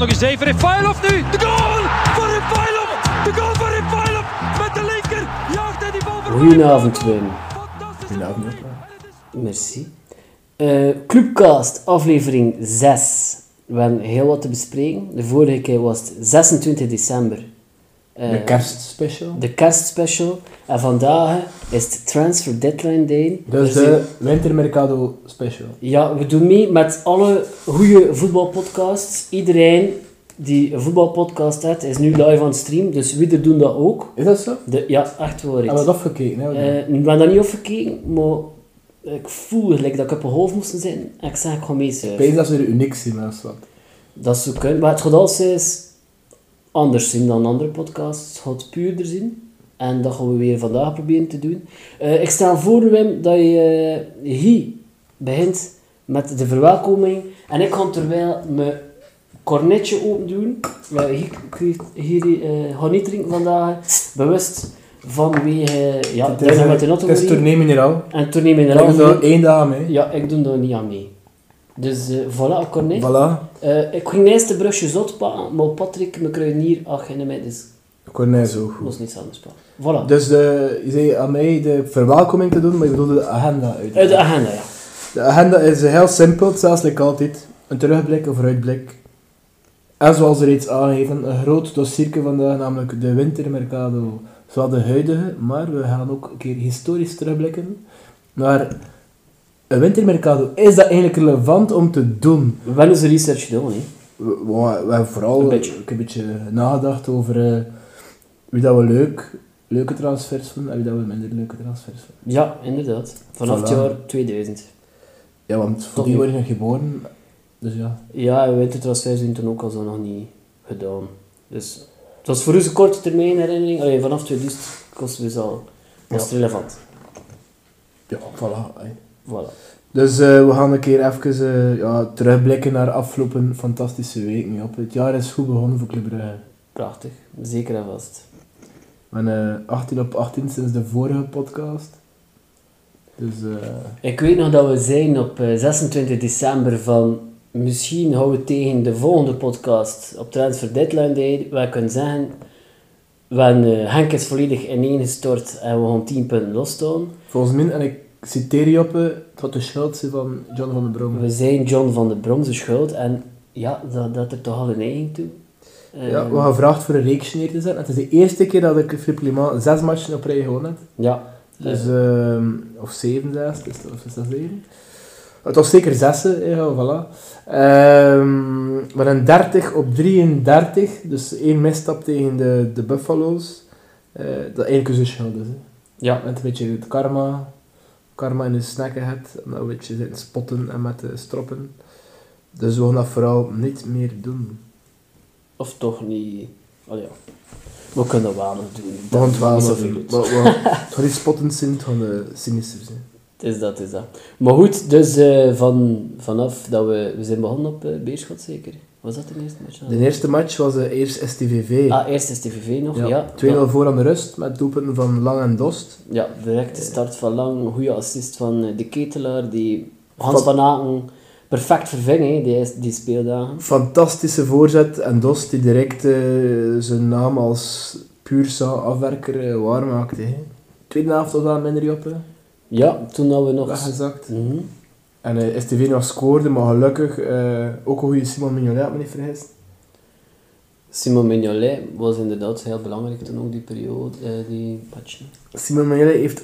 nog eens even. Refailov nu. De goal van Refailov. De goal van Refailov. Met de linker jaagt hij die bal voorbij. Goedenavond, Wim. Goedenavond. Merci. Eh, Clubcast, aflevering 6. We hebben heel wat te bespreken. De vorige keer was het 26 december. Eh, De kerstspecial. de kerstspecial. En vandaag is het Transfer Deadline Day. Dus We de Wintermercado special. Ja, we doen mee met alle goede voetbalpodcasts. Iedereen die een voetbalpodcast heeft, is nu live aan het stream. Dus wie er doen dat ook. Is dat zo? De, ja, echt waar. Hebben we dat afgekeken? Hè? Eh, ik ben daar niet op gekeken, maar ik voel gelijk dat ik op een hoofd moest zitten. En ik zeg, ik ga mee Ik weet dat ze weer uniek zijn, wat. Dat zou kunnen. Maar het gaat altijd anders zijn dan andere podcasts. Het gaat puurder zijn. En dat gaan we weer vandaag proberen te doen. Eh, ik stel voor, Wim, dat je eh, hier begint met de verwelkoming. En ik ga terwijl mijn cornetje open doen. Ja, hier, hier, eh, ga niet drinken vandaag. Bewust vanwege... ja, Het dat is, is met de het is tournee mineraal. En je Ik er doe al er één dag mee. Ja, ik doe daar niet aan mee. Dus voilà, cornet. Voilà. Ik ging eerst de brusje zot pakken, maar Patrick, mijn kruidenier, ach, in mij, dus Cornet zo ik goed. moest niets anders pakken. Voilà. Dus de, je zei aan mij de verwelkoming te doen, maar je bedoelde de agenda uit. Uit de agenda, ja. De agenda is heel simpel, zelfs like altijd. Een terugblik of vooruitblik. En zoals reeds aangegeven, een groot dossierke vandaag, namelijk de wintermercado. Zowel de huidige, maar we gaan ook een keer historisch terugblikken. Maar een wintermercado, is dat eigenlijk relevant om te doen? We hebben eens research gedaan, hè. We, we, we hebben vooral Een beetje. ik heb een beetje nagedacht over eh, wie dat we leuk, leuke transfers vinden en wie dat we minder leuke transfers vinden. Ja, inderdaad. Vanaf het jaar 2000. Ja, want voor Tot die nu. word je nog geboren, dus ja. Ja, wintertransfers zijn toen ook al zo nog niet gedaan. Dus het was voor ons een korte termijn herinnering. Allee, vanaf 2000 kosten we ze al. Dat is Ja. relevant. Ja, voilà. Voilà. Dus eh, we gaan een keer even eh, ja, terugblikken naar afgelopen fantastische weken. Ja. Het jaar is goed begonnen voor Club Brugge. Prachtig. Zeker en vast. We hebben eh, 18 op 18 sinds de vorige podcast. Dus eh, Ik weet nog dat we zijn op eh, 26 december van misschien gaan we tegen de volgende podcast op Transfer Deadline Day. We kunnen zeggen, hebben, eh, Henk is volledig ineengestort en we gaan 10 punten losstaan. volgens mij, en ik citeer je op, eh, het had de schuld van John van den Brom. We zijn John van de Bronze schuld en ja, dat, dat er toch al een eigen toe. Eh, Ja, we gaan gevraagd voor een reeks neer te zetten. Het is de eerste keer dat ik Philippe Clement zes matchen op rij gewonnen heb. ja. Dus, Eh, ehm, of zeven zelfs, dus, of is dat zeven? Het was zeker zessen, ja, voilà. Ehm maar een 30 op 33, dus één misstap tegen de, de Buffalo's. Eh, dat eigenlijk een. Hè. ja, Met een beetje het karma, karma in de snacken hebt, en een beetje zitten spotten en met de stroppen. Dus we gaan dat vooral niet meer doen. Of toch niet. Oh ja. We kunnen dat wel nog doen. We gaan het wel nog doen. uit. We- Het gaat niet spotten zijn, het gaan de sinister zijn. Het is dat, het is dat. Maar goed, dus eh, van, vanaf dat we, we zijn begonnen op uh, Beerschot zeker. Was dat de eerste match? De eerste match was eh, eerst STVV. Ah, eerst is TVV nog, ja. Ja, ja. 2-0 voor aan de rust met doelpunten van Lang en Dost. Ja, direct de start van Lang, goede assist van eh, de Ketelaar, die Hans Van- van Aken perfect verving, die, die speeldagen. Fantastische voorzet en Dost die direct eh, zijn naam als puur afwerker eh, waarmaakte. Tweede helft was wel minder op, hè. Ja, toen hadden we nog... weggezakt. Mhm. En eh, STV nog scoorde, maar gelukkig ook een goede Simon Mignolet, had me niet vergist. Simon Mignolet was inderdaad heel belangrijk toen ook die periode, die match. Simon Mignolet heeft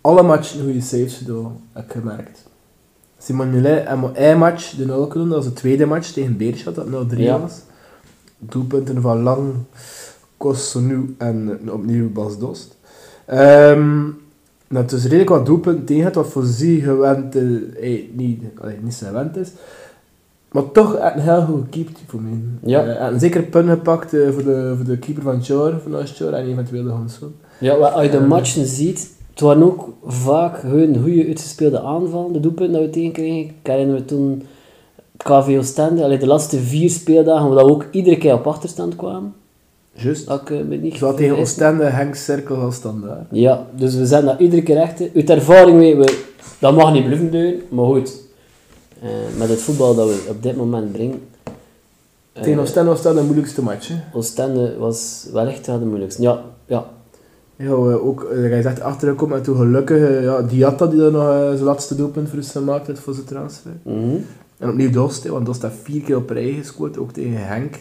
alle matchen goede saves gedaan, heb ik gemerkt. Simon Mignolet en match de 0 kunnen, dat was de tweede match tegen Beerschot, dat 0-3 Ja. was. Doelpunten van Lang, Kossonu en opnieuw Bas Dost. Dat het dus redelijk wat doelpunten tegen had, wat voor zie gewend eh, eh, niet, allee, niet zo gewend is. Maar toch een heel goed gekiept voor mij. Ja. Eh, en zeker punten gepakt eh, voor, de, voor de keeper van Chor, van Chor en eventueel de Hanson. Ja, maar als je de Ehm. matchen ziet, het waren ook vaak hun goede uitgespeelde aanvallen, de doelpunten dat we tegenkregen. Ik herinner me toen KV Oostende, allee, de laatste vier speeldagen, waar we ook iedere keer op achterstand kwamen. Juist. Dat ik eh, me niet Zowel tegen. Oostende, Henk Cirkel als standaard. Ja, dus we zetten dat iedere keer echt. Uit ervaring weten we, dat mag niet blijven doen, maar goed. eh, met het voetbal dat we op dit moment brengen, Tegen Eh, Oostende was dat de moeilijkste match. Hè. Oostende was wel echt wel de moeilijkste. Ja, ja. Ja, ook, eh, hij zegt achtergekomen en toen gelukkig, eh, ja, Diatta die dan nog eh, zijn laatste doelpunt voor ons gemaakt heeft voor zijn transfer. Mhm. En opnieuw Dost, want Dost heeft vier keer op rij gescoord, ook tegen Henk.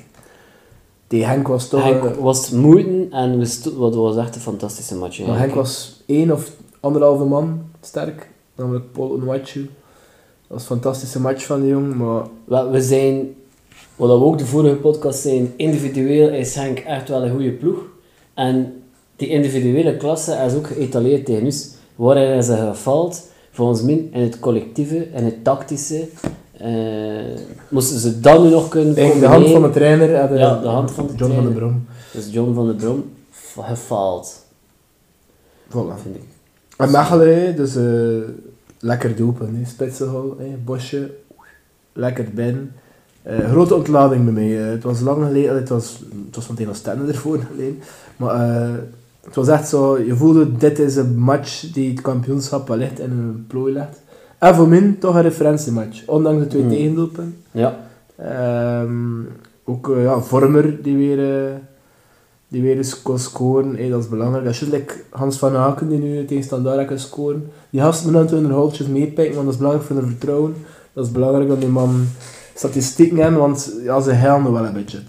Tegen Henk was toch... Henk was moeite en we wat was echt een fantastische match. maar Henk was één of anderhalve man sterk, namelijk Paul Onwachu. Dat was een fantastische match van die jongen, maar we zijn, wat we ook de vorige podcast zijn, individueel is Henk echt wel een goede ploeg. En die individuele klasse is ook geëtaleerd tegen ons. Waarin is er gefaald? Volgens mij in het collectieve en het tactische. eh, moesten ze dat nu nog kunnen de hand van de trainer de, Ja, de hand van de John van de Brom. Dus John van der Brom fa- gefaald, Voilà. vind ik. En Mechelen, dus eh, lekker. Spitsenhol, hè, Bosje, lekker binnen. Eh, grote ontlading bij mij. het was lang geleden, het was, het was meteen als ervoor geleden. Maar het was echt zo, je voelde, dit is een match die het kampioenschap wellicht in een plooi legt. En voor mij toch een referentiematch, ondanks de twee tegendoelpunten. Ja, Ehm, ook eh, ja, Vormer die weer, eh, die weer eens kon scoren, dat is belangrijk. Dat is like Hans van Aken die nu tegen Standaard kan scoren. Die gasten moeten natuurlijk hun holtjes meepikken, want dat is belangrijk voor hun vertrouwen. Dat is belangrijk dat die man statistieken hebben, want ja, ze helden wel een beetje.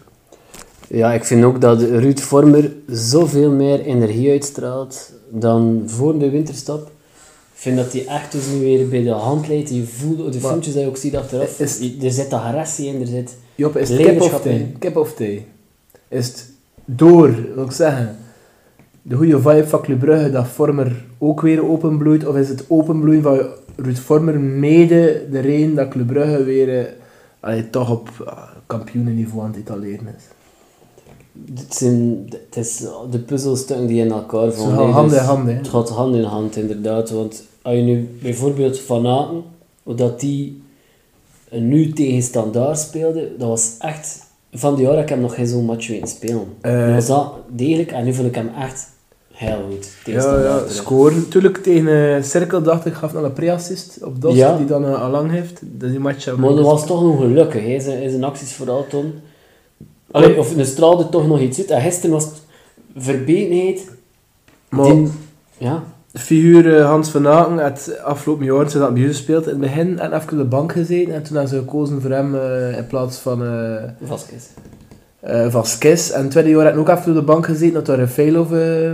Ja, ik vind ook dat Ruud Vormer zoveel meer energie uitstraalt dan voor de winterstap. Ik vind dat hij echt dus nu weer bij de hand leidt. Je voelt de filmpjes dat je ook ziet achteraf. Is- er zit agressie in, er zit... Job, is kip of thee? Kip of thee? Is het door, wil ik zeggen, de goede vibe van Club Brugge dat Vormer ook weer openbloeit? Of is het openbloeien van Ruud Vormer mede de reden dat Club Brugge weer eh, allee, toch op uh, kampioenenniveau aan het etaleren is? Het, zijn, het is de puzzelstukken die in elkaar vallen. hè, hand in dus hand, hè. Het gaat hand in hand, inderdaad. Want als je nu bijvoorbeeld Van Aken, dat die nu tegen Standaard speelde, dat was echt... Van die jaren heb ik hem nog geen zo'n match weten spelen. Nu was dat degelijk en nu vond ik hem echt heel goed. tegen Ja, ja, scoren. Natuurlijk tegen uh, Cirkel dacht ik, gaf nog een pre-assist op Dost, Ja. die dan uh, Alang heeft. Dus die match Maar dat was toch nog gelukkig, hè. Zijn, zijn acties vooral toen. Allee, of er straalde toch nog iets uit. En gisteren was het verbetenheid. Maar die- ja, figuur uh, Hans van Aken het afgelopen jaar, ze dat bij gespeeld in het begin, en even op de bank gezeten. En toen hebben ze gekozen voor hem uh, in plaats van uh, Vasquez. uh, Vasquez. En het tweede jaar had ik ook even op de bank gezeten, dat daar Rafaelov uh,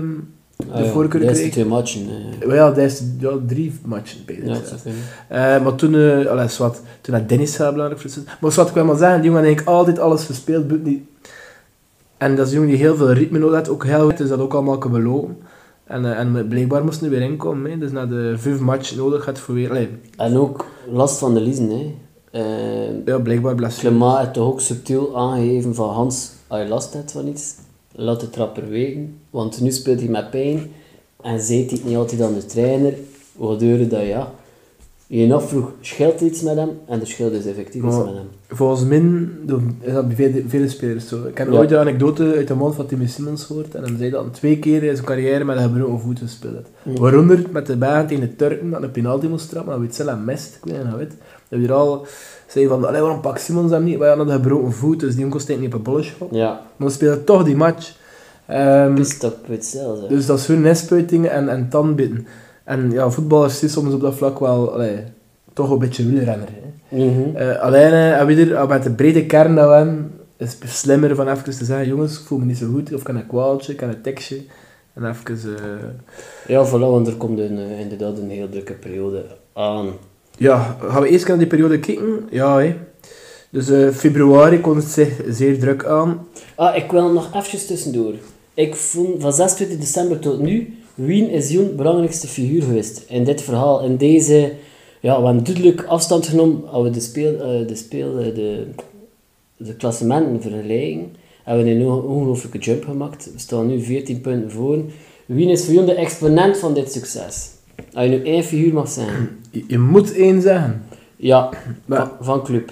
de Ah, ja, voorkeur de eerste twee matchen. eh. Maar ja, dat is ja, drie matchen. Ja, Ja, kunnen. Uh, maar toen, uh, allee, zwart, toen had Dennis heel belangrijk het Maar wat ik wil maar zeggen, die jongen heeft altijd alles gespeeld. En dat is een jongen die heel veel ritme nodig heeft, ook heel goed is dat ook allemaal kan belopen. En, uh, en blijkbaar moest nu weer inkomen, hè. dus na de vijf matchen nodig had voor weer... Allee, En ook last van de liezen, hè. Eh, ja, blijkbaar blessure. Clement heeft toch ook subtiel aangegeven van Hans, als je last hebt van iets, laat de trapper weten. Want nu speelt hij met pijn en zei hij het niet altijd aan de trainer, waardoor dat ja, je afvroeg, scheelt iets met hem? En er scheelt dus effectief iets Maar- met hem. Volgens mij is dat bij vele, vele spelers zo. Ik heb Ja. ooit een anekdote uit de mond van Timmy Simmons gehoord. En hij zei dat hij twee keer in zijn carrière met een gebroken voet gespeeld. Mm. Waaronder met de baan tegen de Turken, dat een penalty moest trappen, maar weet zelf mist. Ik weet niet of je weet. Dat we hier al zei van, allee, waarom pakt Simmons hem niet? Wij hadden een gebroken voet, dus die jongen eigenlijk niet op een bolle schot. Ja, Maar we spelen toch die match. Ehm, pist op hetzelfde. dus dat is hun nespuitingen en, en tandbitten. En ja, voetballers zijn soms op dat vlak wel, allee, toch een beetje wielrenner. Hè. Mhm. Eh, alleen, eh, weer, met de brede kern dat we hebben, is het slimmer van even te zeggen, jongens, ik voel me niet zo goed, of kan een kwaaltje, kan een tekstje. En even, eh, Ja, voilà, want er komt een, inderdaad een heel drukke periode aan. Ja, gaan we eerst naar die periode kijken? Ja, hè. Dus eh, februari kon het zich zeer druk aan. Ah, ik wil nog eventjes tussendoor. Ik vond van 26 december tot nu, Wien is Joen belangrijkste figuur geweest in dit verhaal. In deze, ja, we hebben duidelijk afstand genomen als we de speel, eh, de, speel eh, de, de klassementen vergelijken. Hebben we een onge- ongelooflijke jump gemaakt. We staan nu 14 punten voor. Wien is voor Joen de exponent van dit succes. Als je nu één figuur mag zijn. Je, je moet één zeggen. Ja, Maar- van, van club.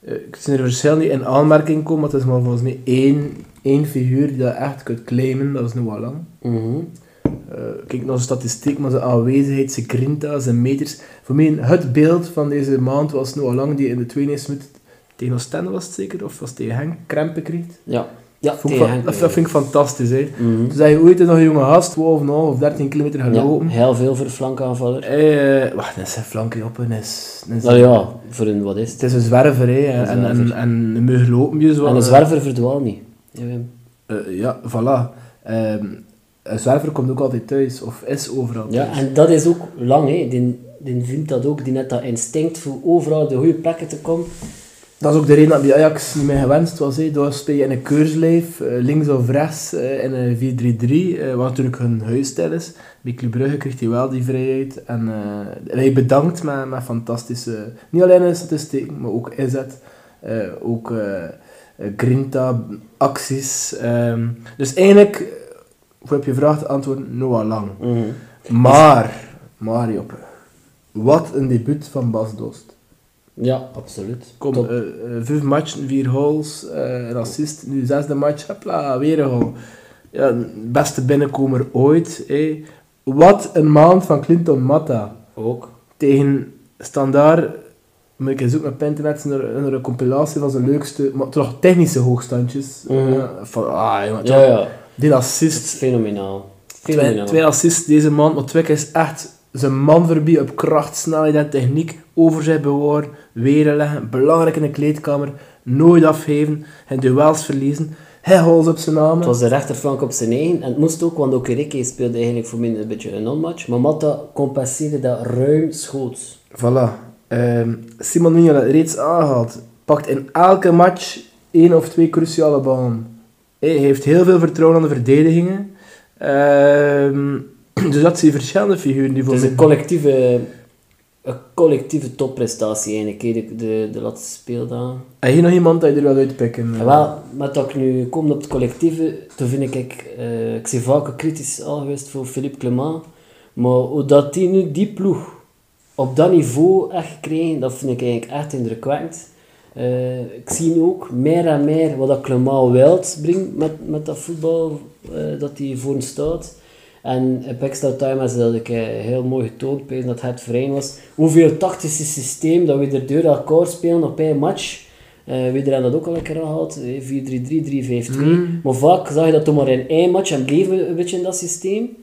Eh, ik zie er verschil niet in aanmerking komen, maar het is maar volgens mij één, één figuur die dat echt kunt claimen, dat is nu lang. Mhm. Eh, kijk naar zijn statistiek, maar zijn aanwezigheid, zijn grinta, zijn meters. Voor mij het beeld van deze maand was Noah Lang die in de 92 minuut tegen Oostende was het zeker, of was tegen Henk, krempen kreeg. Ja, ja van- dat, vind ik fantastisch, hè. mhm. Toen zei je ooit nog een jonge gast, 12,5 of 13 kilometer Ja, gelopen. heel veel voor de flankaanvaller. Eh, wacht, dat is een flankje op en is, is Nou ja, voor een wat is Het het? is een zwerver, hè. En, Een en, en, en een mug lopen je zo. En een eh, zwerver verdwaalt niet. Ja, eh, ja, voilà. Ehm, een zwerver komt ook altijd thuis, of is overal Ja, thuis. en dat is ook lang, hè. Die, die vindt dat ook, die net dat instinct voor overal de goede plekken te komen. Dat is ook de reden dat bij Ajax niet meer gewenst was. Hè. Daar speel je in een keurslijf, eh, links of rechts, eh, in een 4-3-3, eh, wat natuurlijk hun huisstijl is. Bij Club Brugge kreeg hij wel die vrijheid. En hij bedankt met, met fantastische, niet alleen in statistieken, maar ook inzet. ook grinta, acties. ehm. dus eigenlijk, voor heb je vraag te antwoorden, Noah Lang. Mhm. Maar, maar Joppe, wat een debuut van Bas Dost. Ja, absoluut. Kom, eh, eh, vijf matchen, vier goals, eh, een assist. Nu zesde match, hopla, weer een goal. Ja, beste binnenkomer ooit. Wat een maand van Clinton Matta. ook. Tegen Standaard, moet ik eens zoeken op internet, naar, naar een compilatie van zijn leukste, maar toch technische hoogstandjes. Mhm. Van, ah, jongen, Ja, ja. Die assist, fenomenaal. twee, Fenomenaal. twee assists deze maand, maar Twik is echt zijn man voorbij op kracht, snelheid en techniek, overzicht bewaren, weer leggen, belangrijk in de kleedkamer, nooit afgeven, en duels verliezen, hij goals op zijn namen. Het was de rechterflank op zijn eigen. En het moest ook, want Okereke speelde eigenlijk voor mij een beetje een non-match. Maar Matta compenseerde dat ruim schoots. Voilà. Ehm, Simon Mignola, reeds aangehaald, pakt in elke match één of twee cruciale ballen. Hij heeft heel veel vertrouwen aan de verdedigingen. Ehm, dus dat zijn verschillende figuren die voor Het is een collectieve, een collectieve topprestatie eigenlijk, hè, de, de, de laatste speeldagen. Heb je nog iemand dat je er wil uitpikken? En wel, met dat ik nu kom op het collectieve, toen vind ik, eh, ik ben vaak kritisch al geweest voor Philippe Clement, maar hoe dat die nu die ploeg op dat niveau echt gekregen, dat vind ik eigenlijk echt indrukwekkend. Eh, ik zie nu ook meer en meer wat dat Clement wilt brengt met, met dat voetbal eh, dat hij voor hem staat. En op extra time is dat ik eh, heel mooi getoond ben dat het verein was. Hoeveel tactische systeem dat we er door elkaar spelen op één match. Eh we hebben dat ook al een keer gehad, eh, 4-3-3, 3-5-2. Mm. Maar vaak zag je dat toch maar in één match en bleven we een beetje in dat systeem.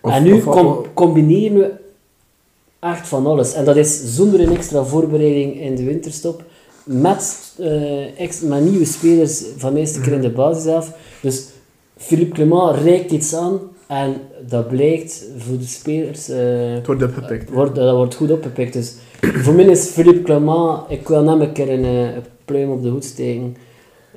Of- en nu com- combineren we echt van alles. En dat is zonder een extra voorbereiding in de winterstop. Met, eh, ex- met nieuwe spelers van de eerste keer in de basis af. Dus Philippe Clement reikt iets aan. En dat blijkt voor de spelers... eh, Het wordt opgepikt. wordt, dat wordt goed opgepikt. Dus voor mij is Philippe Clement... Ik wil hem een keer een, eh, een pluim op de hoed steken.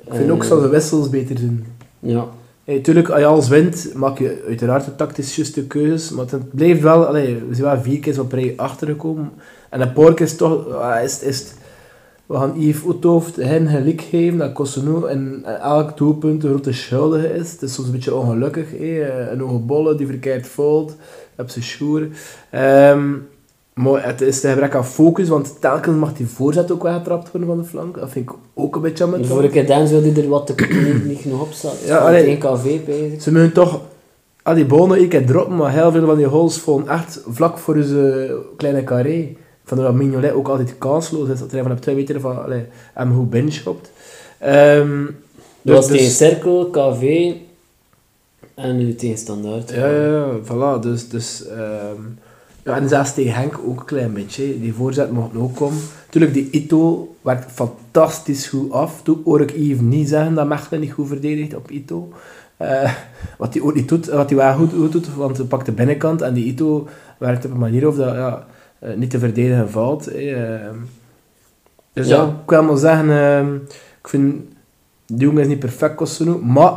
Ik vind ook Eh, dat de wissels beter zijn. Ja. Hey, tuurlijk, als je alles wint, maak je uiteraard de tactisch juiste keuzes. Maar het blijft wel, allee, we zijn wel vier keer op rij achtergekomen. En een paar keer is toch, ah, is, is we gaan Yves Oethoofd hen gelijk geven, dat Cossonu in elk doelpunt een grote schuldige is. Het is soms een beetje ongelukkig, hey. een hoge bolle die verkeerd valt, op zijn schoer. Ehm, maar het is een gebrek aan focus, want telkens mag die voorzet ook weggetrapt worden van de flank. Dat vind ik ook een beetje aan De vorige keer Dan wilde er wat te, niet, niet genoeg op zat. Ja, Van allee. het 1KV bezig. Ze moeten toch al die bonen één keer droppen, maar heel veel van die goals vallen echt vlak voor zijn kleine carré. Vandaar dat Mignolet ook altijd kansloos is, dat hij van op twee meter van allee, hem goed binnenschopt. Ehm Dat was dus- tegen Cirkel, KV en nu tegen Standaard. Ja, ja, ja, voilà. Dus, dus, ehm, ja, en zelfs tegen Henk ook een klein beetje. Die voorzet mocht ook komen. Tuurlijk, die Ito werkt fantastisch goed af. Toen hoor ik Yves niet zeggen dat Mechelen niet goed verdedigt op Ito. Eh, wat hij ook niet doet, wat hij wel goed, goed doet, want hij pakt de binnenkant en die Ito werkt op een manier of dat ja, eh, niet te verdedigen valt. Ehm, dus ja. Ja. ik wil maar zeggen, ehm, ik vind die jongen is niet perfect Cossonu, maar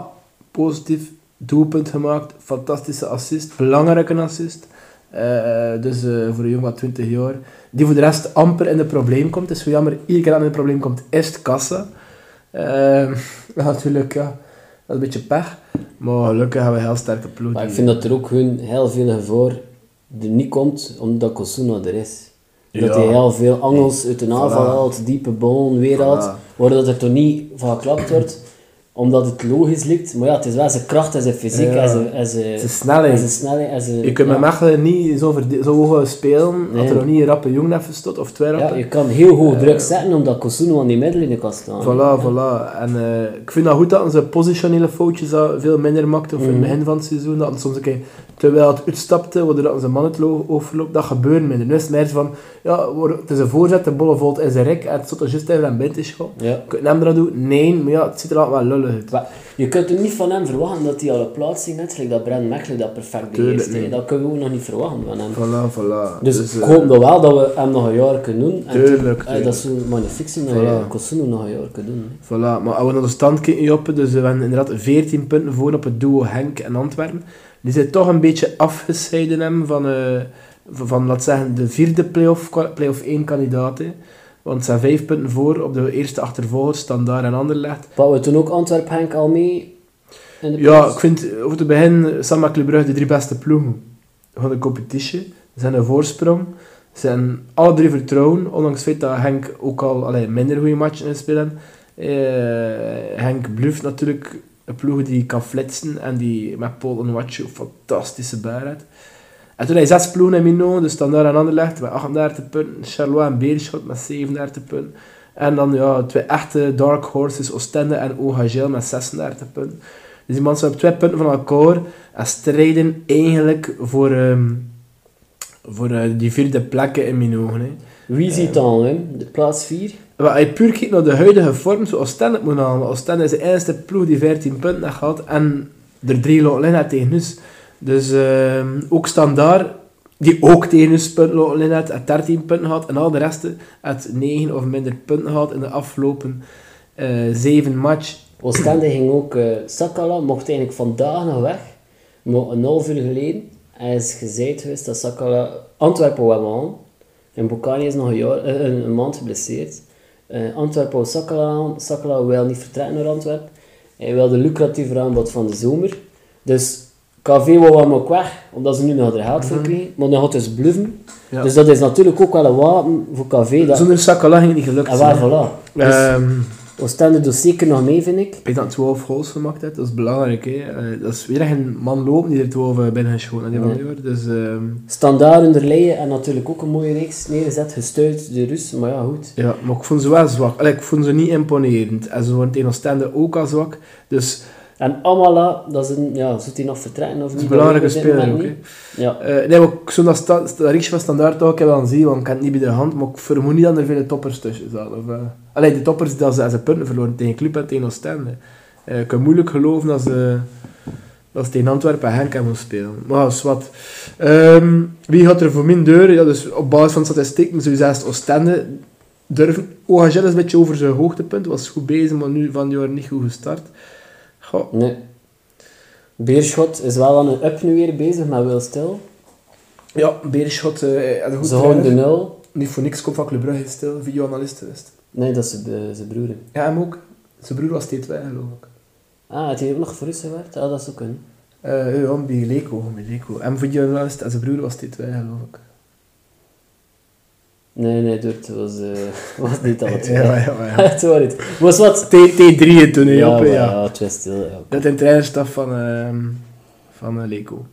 positief doelpunt gemaakt, fantastische assist, belangrijke assist. Eh, dus eh, voor een jongen van 20 jaar, die voor de rest amper in het probleem komt. Het is zo jammer, iedere keer dat in het probleem komt, is het kassa. Eh, ja, natuurlijk, ja, dat is een beetje pech. Maar gelukkig hebben we een heel sterke ploeg. Maar ik vind dat er ook hun heel veel gevaar er niet komt, omdat Kosuna er is. Dat Ja. hij heel veel angels uit de aanval Voilà. haalt, diepe bal weer haalt, waardoor dat er toch niet van geklapt wordt. Omdat het logisch lijkt. Maar ja, het is wel zijn kracht en zijn fysiek Ja. en zijn, en zijn, Zijn snelheid. en zijn snelheid. En zijn, Je kunt met ja. Mechelen niet zo, zo hoog spelen Nee. dat er nog niet een rappe jongen heeft gestot, of twee Ja, rappe. je kan heel hoog druk zetten omdat Kosuno aan die middelen in de kan staan. Voilà, voilà. En eh, ik vind dat goed dat ze positionele foutjes dat veel minder maakten of in het Mhm. begin van het seizoen. Dat soms een keer, terwijl het uitstapte, waardoor dat zijn man het lo- overloopt, dat gebeurt minder. Nu is het meer van, ja, het is een voorzet, de bolle valt in zijn rek en het zit er juist even aan binnen te schoppen. Ja. Kun je hem dat doen? Nee, maar ja, het ziet er altijd wel lullig uit. Maar je kunt er niet van hem verwachten dat hij al een plaatsing gelijk dat Brent Mechelen dat perfect beheerst. Dat kunnen we ook nog niet verwachten van hem. Voilà, voilà. Dus, ik eh, hoop nog wel dat we hem nog een jaar kunnen doen. En Tuurlijk, toen- eh, dat zou magnifiek zijn dat Voilà. je Kosuno nog een jaar kunt doen. Voilà, maar als we naar de stand kijken, Joppe, dus we hebben inderdaad 14 punten voor op het duo Henk en Antwerpen. Die zijn toch een beetje afgescheiden hem van, eh, van, van, laat zeggen, de vierde play-off, play-off 1 kandidaat. Want ze zijn 5 punten voor op de eerste achtervolgers, Standaard en Anderlecht. Pakken we toen ook Antwerp-Henk al mee? In de Ja, ik vind over te begin met Club Brugge de drie beste ploegen van de competitie. Ze zijn een voorsprong. Ze zijn alle drie vertrouwen, ondanks het feit dat Henk ook al allee, minder goede matchen in spelen. Eh, Henk bluft natuurlijk een ploeg die kan flitsen en die met Paul Onwachu een fantastische baar heeft. En toen hij zes ploegen in Mino, dus Standaard en Anderlecht met 38 punten, Charleroi en Beerschot met 37 punten. En dan ja, twee echte dark horses, Oostende en OHL met 36 punten. Dus die mensen hebben twee punten van elkaar en strijden eigenlijk voor, ehm, voor eh, die vierde plekken in mijn ogen. Hè. Wie ziet dan, Wim? De plaats 4? Maar als je puur kijkt naar de huidige vorm, zoals Oostende moet halen. Oostende is de enige ploeg die 14 punten heeft gehad en er drie laten liggen tegen ons. Dus ehm, ook Standaard, die ook tegen liggen heeft, heeft 13 punten gehad. En al de rest heeft 9 of minder punten gehad in de afgelopen eh 7 match. Oostende ging ook... eh Sakala mocht eigenlijk vandaag nog weg. Maar een half uur geleden is gezegd geweest dat Sakala Antwerpen wou aan. En Bocani is nog een, jaar, eh, maand geblesseerd. Eh, Antwerpen wou Sakala. Sakala wil niet vertrekken naar Antwerpen. Hij wilde lucratiever aanbod van de zomer. Dus KV wou hem ook weg, omdat ze nu nog er geld voor Mhm. kregen. Maar dan gaat dus bluffen. Ja. Dus dat is natuurlijk ook wel een wapen voor KV. Dat... Zonder Sakala ging het niet gelukt En zijn. waar, voilà. Dus Ehm, Oostende doet zeker nog mee, vind ik. Ik dat 12 goals gemaakt heeft, dat is belangrijk. Hè. Eh, dat is weer een man lopen die er 12 binnen geschoten heeft. Ja. Dus ehm, Standaard onder Leyen en natuurlijk ook een mooie reeks neergezet, gestuurd de Rus. Maar ja, goed. ja, maar ik vond ze wel zwak. Allee, ik vond ze niet imponerend. En ze worden tegen Oostende ook al zwak. Dus En Amala, dat is een, ja, zou hij nog vertrekken of dat is niet? een belangrijke speler ook. niet. Ja. Eh, nee, maar zou dat, sta, dat van standaard toch wel aan zien, want ik heb het niet bij de hand, maar ik vermoed niet dat er veel toppers tussen zaten. Of, eh, allee, de toppers dat ze, ze punten verloren tegen Club en tegen Oostende. Eh, ik kan moeilijk geloven dat ze, dat ze tegen Antwerpen en Henk hebben spelen. Maar is wat. Ehm, wie gaat er voor min deur? Ja, dus op basis van statistieken zeggen Oostende durven. OHL is een beetje over zijn hoogtepunt, was goed bezig, maar nu van die jaar niet goed gestart. Goh, Nee. Beerschot is wel aan een up nu weer bezig, maar wel stil. ja, Beerschot had een goed Ze houden de nul. Niet voor niks komt van Club Brugge stil, videoanalist geweest. Nee, dat is zijn broer. Ja, hem ook. Zijn broer was T2, geloof ik. Ah, had hij ook nog voor Rus gewerkt? Ah, dat zou kunnen. Eh ja, bij Leco, bij Leco. Hem videoanalist en zijn broer was T2, geloof ik. Nee, nee, Dort was, eh, was niet al het Ja, ja, ja. Het was niet. Was wat? T, T3 toen, hè, Ja, ja. ja, het was stil. Ja. Dat is een trainerstaf van, ehm van eh, Leco.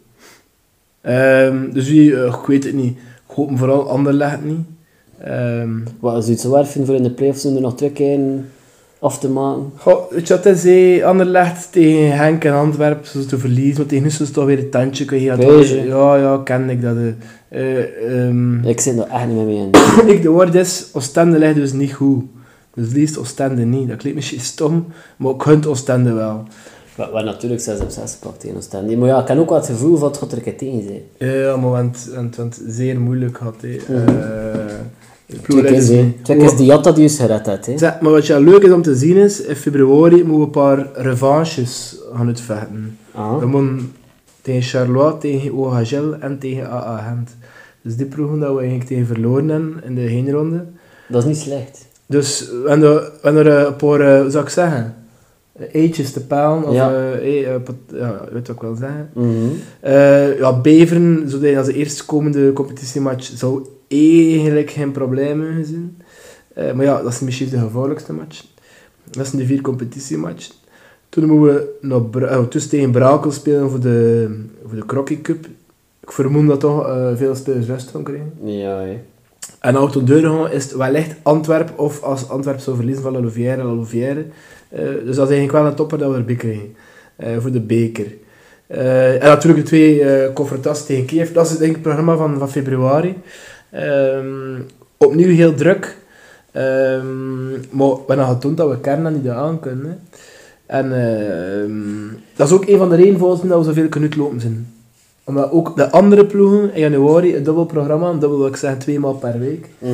Ehm, dus wie, eh, ik weet het niet. Ik hoop vooral Anderlecht niet. Ehm Wat is iets waar vinden voor in de playoffs om er nog twee keer af te maken? Goh, weet je wat hij zei? Anderlecht tegen Henk en Antwerpen, ze te verliezen, maar tegen ons is toch weer een tandje. je. Ja, ja, ken ik dat. Ehm, Ik zit er echt niet meer mee in. ik, de woord is, Oostende ligt dus niet goed. Dus liefst Oostende niet. Dat klinkt misschien stom, maar ik gun Oostende wel. Wat, wat natuurlijk 6 op 6 pakt tegen Oostende. Maar ja, ik heb ook wel het gevoel van het gaat er tegen zijn. Ja, maar want, want, want zeer moeilijk de ploeg Twee keer is-. Twee is Diatta die is gered. Hè. Zeg, maar wat ja leuk is om te zien is, in februari moeten we een paar revanches gaan uitvechten. Ah. We moeten tegen Charlotte, tegen OHL en tegen AA Gent. Dus die ploegen dat we eigenlijk tegen verloren hebben in de heenronde. Dat is niet slecht. Dus we hebben er, er een paar, eh, hoe zou ik zeggen, eetjes te palen. Of, Ja. eh, eh, pat- ja, weet wat ik wil zeggen. Eh, ja, Beveren, zodat als de eerstkomende competitiematch, zou eigenlijk geen probleem hebben. Eh, maar ja, dat is misschien de gevaarlijkste match. Dat zijn de vier competitiematchen. Toen moeten we nog eh, tussen tegen Brakel spelen voor de, voor de Crocky Cup. Ik vermoed dat toch eh, veel spelers rust gaan krijgen. Ja, hè. En auto Deurgaan is het wellicht Antwerp of als Antwerp zou verliezen van La Louvière, La Louvière. Eh, dus dat is eigenlijk wel een topper dat we erbij krijgen. eh, voor de beker. En natuurlijk de twee eh confrontaties tegen Kiev. Dat is denk ik het programma van, van februari. Ehm, opnieuw heel druk. Ehm, maar we hebben getoond dat we kernen niet aan kunnen. En ehm, dat is ook een van de redenen volgens mij dat we zoveel kunnen uitlopen zijn. Omdat ook de andere ploegen in januari een dubbel programma, een dubbel wil ik zeggen twee maal per week. Mhm.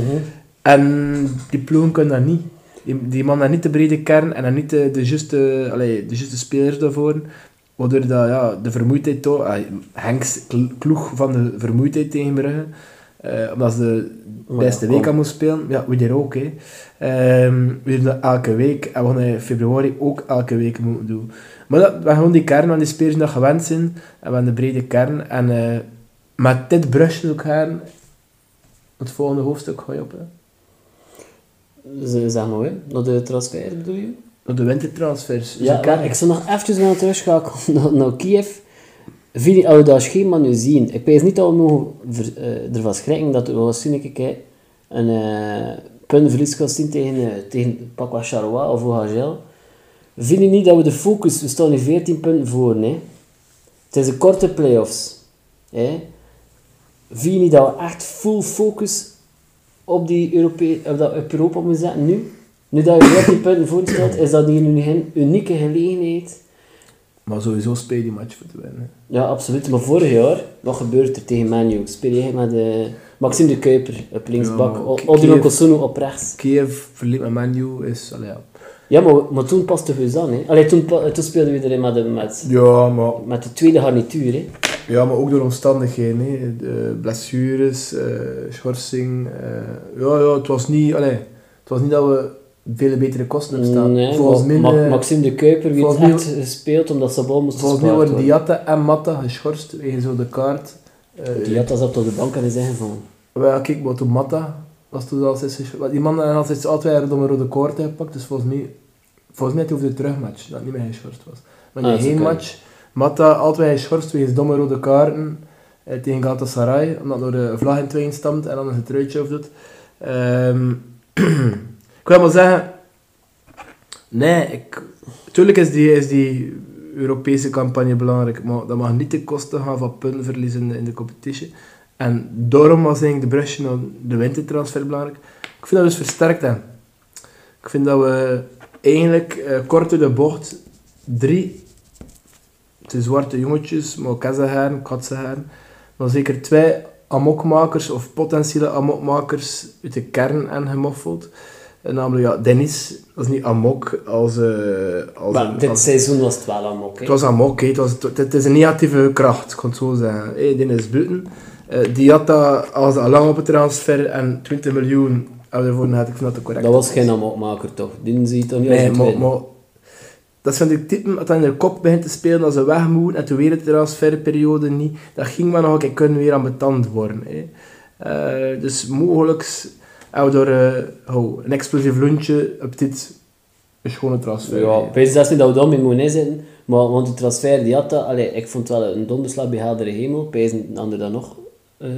En die ploegen kunnen dat niet. Die, die man heeft niet de brede kern en dan niet de, de, juiste, allee, de juiste spelers daarvoor. Waardoor dat, ja, de vermoeidheid toch... ah, Henks kl- kloeg van de vermoeidheid tegen Brugge. eh, omdat ze de Maar beste ja, week aan moest spelen. Ja, we er ook. Hè. Ehm, we doen dat elke week. En we gaan in februari ook elke week moeten doen. Maar dat, we gewoon die kern van die spelers dat gewend zijn. En we hebben de brede kern. En eh, met dit brusje ook gaan... Het volgende hoofdstuk je op. Hè. Z- Zeg maar, hè. Naar de transfer bedoel je? Op de wintertransfers. Dus Ja, maar ik zou nog eventjes willen terugschakelen naar, naar Kiev. Vind je, als we dat schema nu zien, ik weet niet dat we mogen ver- eh, ervan schrikken dat we waarschijnlijk een, een eh puntenverlies gaan zien tegen, eh, tegen Pakwa Charleroi of OHL. Vind je niet dat we de focus, we staan nu 14 punten voor, hè? het is een korte play-offs. Hè? Vind je niet dat we echt full focus op, die Europe op, dat, op Europa moeten zetten nu? Nu dat je 14 punten voor staat, is dat hier nu een unieke gelegenheid. Maar sowieso speel je die match voor te winnen. Ja, absoluut. Maar vorig jaar, wat gebeurt er tegen Manu? Speel je met de Maxime de Kuiper op linksbak, Ja, O- Kiev- Odilon Kosunu op rechts. Kiev verliep met Manu is... Allee, ja. Ja, maar, maar toen paste Heus aan. Hè. Allee, toen, toen speelden we erin met de, met, Ja, maar, met de tweede garnituur. Hè. ja, maar ook door omstandigheden. Hè. De blessures, eh, schorsing. eh, ja, ja, het was niet... Allee, het was niet dat we veel betere kosten hebben staan. Nee, volgens mij, Ma- eh, Maxime de Kuiper volgens mij- echt gespeeld omdat zijn bal moest volgens mij worden. Diatta en Matta geschorst wegens zo de kaart. Eh, Diatta zat op de bank en is ingevallen. Wel, kijk, maar toen Matta was toen al Die man had altijd altijd om een rode kaart gepakt, dus volgens mij... Volgens mij hij over de terugmatch, dat niet meer geschorst was. Maar in Ah, zou heenmatch, Matta altijd geschorst wegens domme rode kaarten eh, tegen Galatasaray, omdat door de vlag in tweeën stamt en dan een truitje of doet. Ehm, ik wil maar zeggen... Nee, ik... Tuurlijk is die, is die Europese campagne belangrijk, maar dat mag niet ten koste gaan van puntenverlies in de, in de competitie. En daarom was eigenlijk de brusje naar de wintertransfer belangrijk. Ik vind dat dus versterkt hebben. Ik vind dat we eigenlijk eh, kort door de bocht drie de zwarte jongetjes, maar Katzahaar, maar zeker twee amokmakers of potentiële amokmakers uit de kern en gemoffeld. En namelijk, ja, Dennis, dat is niet amok als... eh als, Maar een- dit seizoen was het wel amok. hè. het was amok, hè. het, was, het, het is een negatieve kracht, ik kan het zo zeggen. Hey, die is buiten. Eh, die had dat als al lang op het transfer en 20 miljoen gehad. Ik dat te correct. Dat was geen amokmaker toch? Die ziet toch niet als Nee, het maar, dat zijn die typen dat dan in de kop begint te spelen als ze weg moeten en toen weer de transferperiode niet. Dat ging maar nog een keer kunnen weer aan betand worden. Hè. Eh, dus mogelijk door eh, oh, een explosief loentje op dit een schone transfer. Ja, weet zelfs niet dat we daarmee moeten inzetten. Maar want de transfer die had dat, allee, ik vond het wel een donderslag bij heldere hemel. Pijzen ander dan nog eh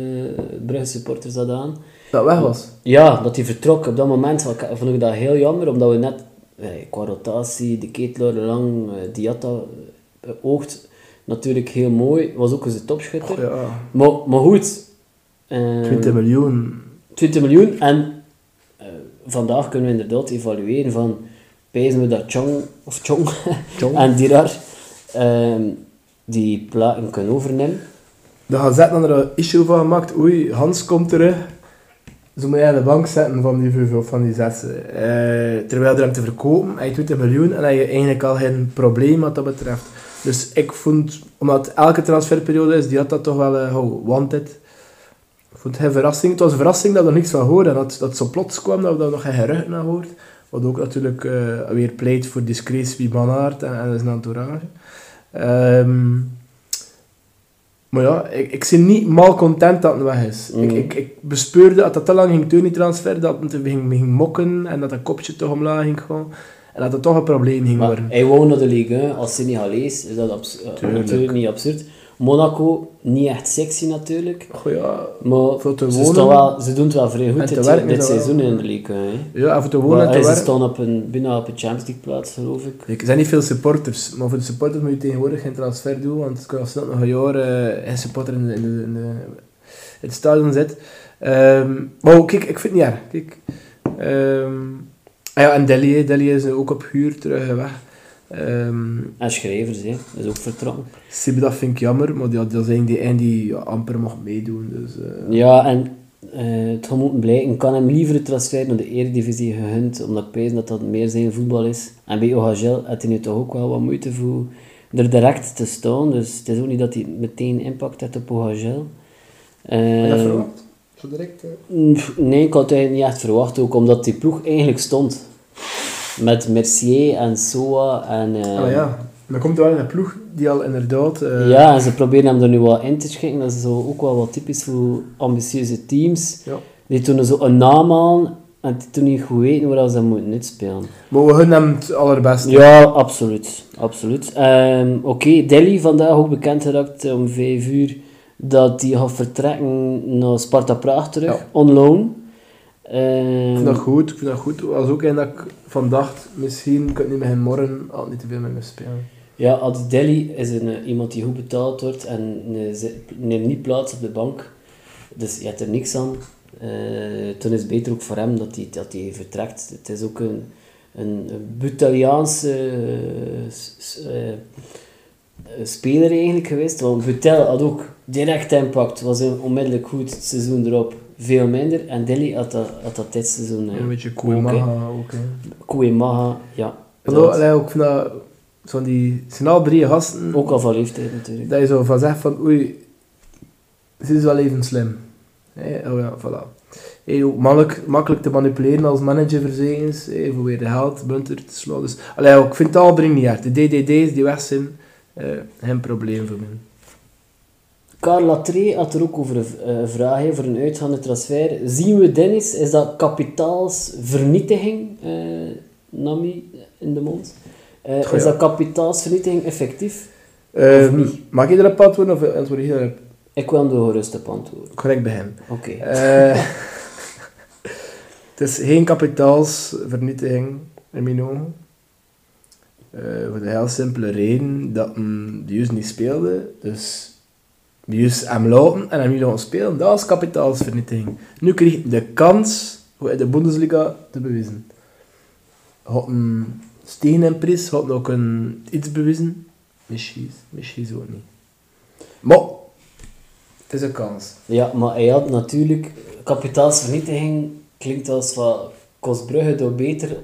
Brugge supporters dat aan. Dat weg was. Ja, dat hij vertrok op dat moment vond ik, vond ik dat heel jammer, omdat we net eh, qua rotatie, de Ketelaar lang, eh, Diatta eh, oogt natuurlijk heel mooi, was ook eens een topschutter. Ja, Maar, maar goed, eh, 20 miljoen. 20 miljoen en eh, vandaag kunnen we inderdaad evalueren van pijzen we dat Chong, of Chong, Chong. en Dirar ehm, die platen kunnen overnemen. De Gazette had er een issue van gemaakt. Oei, Hans komt terug. Zo moet je aan de bank zetten van die, vijf of van die zes. Eh, terwijl er hem te verkopen, hij 20 miljoen en hij eigenlijk al geen probleem wat dat betreft. Dus ik vond, omdat elke transferperiode is, die had dat toch wel uh, wanted. Ik vond het verrassing. Het was een verrassing dat we er niks van hoorden. En dat, dat zo plots kwam, dat we daar nog geen gerucht naar hoort. Wat ook natuurlijk eh, weer pleit voor discretie bij Manhart en, en zijn entourage. Ehm, maar ja, ik, ik ben niet mal content dat het weg is. Mm. Ik, ik, ik bespeurde dat dat te lang ging doen, die transfer, dat het ging, ging mokken en dat dat kopje toch omlaag ging gaan. En dat het toch een probleem ging Maar worden. hij wou naar de Ligue 1 als Senegalees, is dat abs- eh, natuurlijk niet absurd. Monaco, niet echt sexy natuurlijk. Goh, ja, Maar Voor te ze, wonen wel, ze doen het wel vrij goed dit, werken dit wel. seizoen in de Ligue 1. hè. ja, even te wonen Maar, en te ze staan op een, bijna op een Champions League plaats, geloof ik. Er zijn niet veel supporters, maar voor de supporters moet je tegenwoordig geen transfer doen, want het kan snel nog een jaar een supporter in, de, in, de, in, de- in het stadion zit. Ehm, maar kijk, ik vind het niet erg. Kijk. Ehm, ah ja, en Delhi. Delhi is ook op huur terug weg. Ehm En schrijvers, hè. dat is ook vertrokken. Sibi, dat vind ik jammer, maar die, dat is eigenlijk die een die ja, amper mag meedoen. Dus, eh, Ja, en eh, het gaat moeten blijken. Ik kan hem liever de transfer naar de Eredivisie gegund, omdat ik weet dat dat meer zijn voetbal is. En bij OHL had hij nu toch ook wel wat moeite voor er direct te staan. Dus het is ook niet dat hij meteen impact heeft op OHL. Eh, Zo direct? nee, ik had het eigenlijk niet echt verwacht, ook omdat die ploeg eigenlijk stond. Met Mercier en Soa en... Ah ja, dan komt er wel een ploeg die al inderdaad... eh, Ja, en ze proberen hem er nu wat in te schikken. Dat is zo ook wel wat typisch voor ambitieuze teams. ja. Die toen zo een naam aan en die toen niet goed weten waar ze moeten uitspelen. Maar we gunnen hem het allerbeste. Ja, absoluut. absoluut. Ehm, Oké, Delhi vandaag ook bekend geraakt om 5 uur dat hij gaat vertrekken naar Sparta Praag terug, Ja. on loan. Ik Ehm, vind dat goed, ik vind dat goed. Was ook een dat ik van dacht, misschien kan ik niet met hem morgen al niet te veel met me spelen. Ja, Adi Delhi is een, eh, iemand die goed betaald wordt en eh, neemt niet plaats op de bank. Dus je hebt er niks aan. Eh, toen is het beter ook voor hem dat hij, dat hij vertrekt. Het is ook een, een, een Butaliaanse speler eigenlijk geweest. Want Butel had ook direct impact, was onmiddellijk goed het seizoen erop. Veel minder. En Delhi had dat, had dat dit seizoen een beetje ook, Kouemaha hè. ook. hè. Kouemaha, ja. Hallo, allee, vind dat, zo die, zijn al drie gasten, Ook al van leeftijd natuurlijk. dat je zo van zegt van, oei, ze is wel even slim. Hé, oh ja, voilà. Hé, ook makkelijk, makkelijk te manipuleren als manager verzekens, hé, voor weer de geld, bunter te slaan. Dus, allee, ik vind het al drie niet. De DDD's die weg zijn, eh, geen probleem voor mij. Carla Tree had er ook over een eh, vraag voor een uitgaande transfer. Zien we Dennis, is dat kapitaalsvernietiging, eh, Nami in de mond? Eh, Goh, is ja. dat kapitaalsvernietiging effectief? Eh, niet? Mag ik erop antwoorden of antwoord je erop? Ik wil hem gerust op antwoorden. Correct bij hem. Oké. Het is geen kapitaalsvernietiging in mijn ogen. Voor de heel simpele reden dat de juist niet speelde. Dus de juist hem laten en hem niet laten spelen, dat is kapitaalsvernietiging. Nu kreeg hij de kans om in de Bundesliga te bewijzen. Had een prijs, had ook een iets bewijzen. Misschien, misschien ook niet. Maar, het is een kans. Ja, maar hij had natuurlijk... Kapitaalsvernietiging klinkt als wat kost Brugge door beter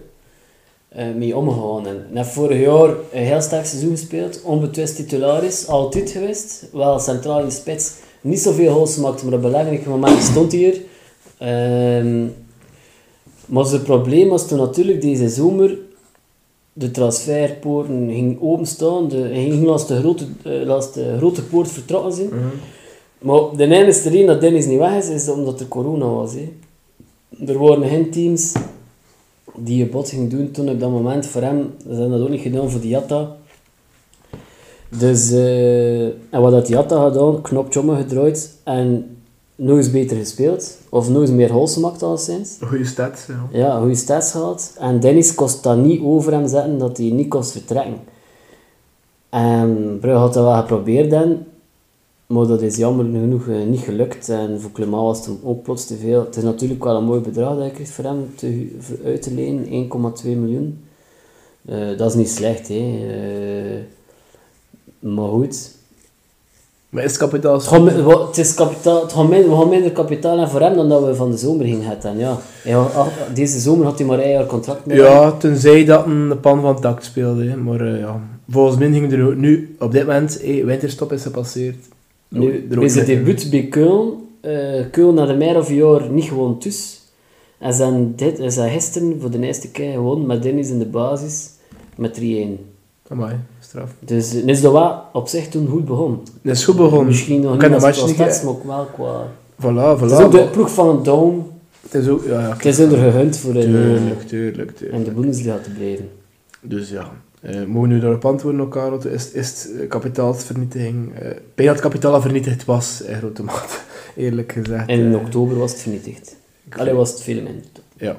eh, mee omgegaan. En net vorig jaar een heel sterk seizoen gespeeld, onbetwist titularis, altijd geweest. Wel centraal in de spits, niet zoveel goals gemaakt, maar op belangrijke momenten stond hij er. Ehm, maar zijn probleem was toen natuurlijk deze zomer de transferpoorten ging openstaan. De, ging langs de grote, langs de grote poort vertrokken zijn. Maar de enige reden dat Dennis niet weg is, is omdat er corona was. Hè. Er waren geen teams die een bot gingen doen toen op dat moment voor hem. Ze hebben dat ook niet gedaan voor Diatta. Dus, eh, en wat had Diatta gedaan? Knopje omgedraaid en nog eens beter gespeeld. Of nog eens meer goals gemaakt al sinds. Een goede stats, ja. Ja, goede stats gehad. En Dennis kost dat niet over hem zetten dat hij niet kost vertrekken. En Brugge had dat wel geprobeerd dan. Maar dat is jammer genoeg eh, niet gelukt. En voor Clement was het ook plots te veel. Het is natuurlijk wel een mooi bedrag dat je krijgt voor hem te, voor uit te lenen. 1,2 miljoen. Eh, dat is niet slecht, hè. Eh, maar goed. Maar is kapitaal... Het, gaat, het is kapitaal, het gaat minder, we gaan minder kapitaal hebben voor hem dan dat we van de zomer gingen hebben. Ja. Deze zomer had hij maar een jaar contract met. Ja, tenzij dat een de pan van het dak speelde. hè. Maar ja, volgens mij ging er nu, op dit moment, hey, winterstop is gepasseerd. Nu, bij zijn niet- debuut bij Keulen, eh Keulen na de meer of jaar niet gewoon dus. En zijn dit, en zijn gisteren voor de eerste keer gewoon met Dennis in de basis met 3-1. Amai, straf. Dus uh, is dat wel op zich toen goed begonnen. Dat is goed begonnen. Misschien nog niet als niet... stats, maar ook wel qua... Voilà, voilà. Het is ook de ploeg van een down. Het is ook... Ja, ja, Het is hun er gegund voor in, Tuurlijk, tuurlijk, in tuurlijk. de Bundesliga te blijven. Dus ja, eh mogen we nu daarop antwoorden ook, Karel? Is, is het eh, kapitaalsvernietiging... eh bij dat het kapitaal vernietigd was, in grote mate, eerlijk gezegd. En in eh. oktober was het vernietigd. Allee, was het veel minder. Ja.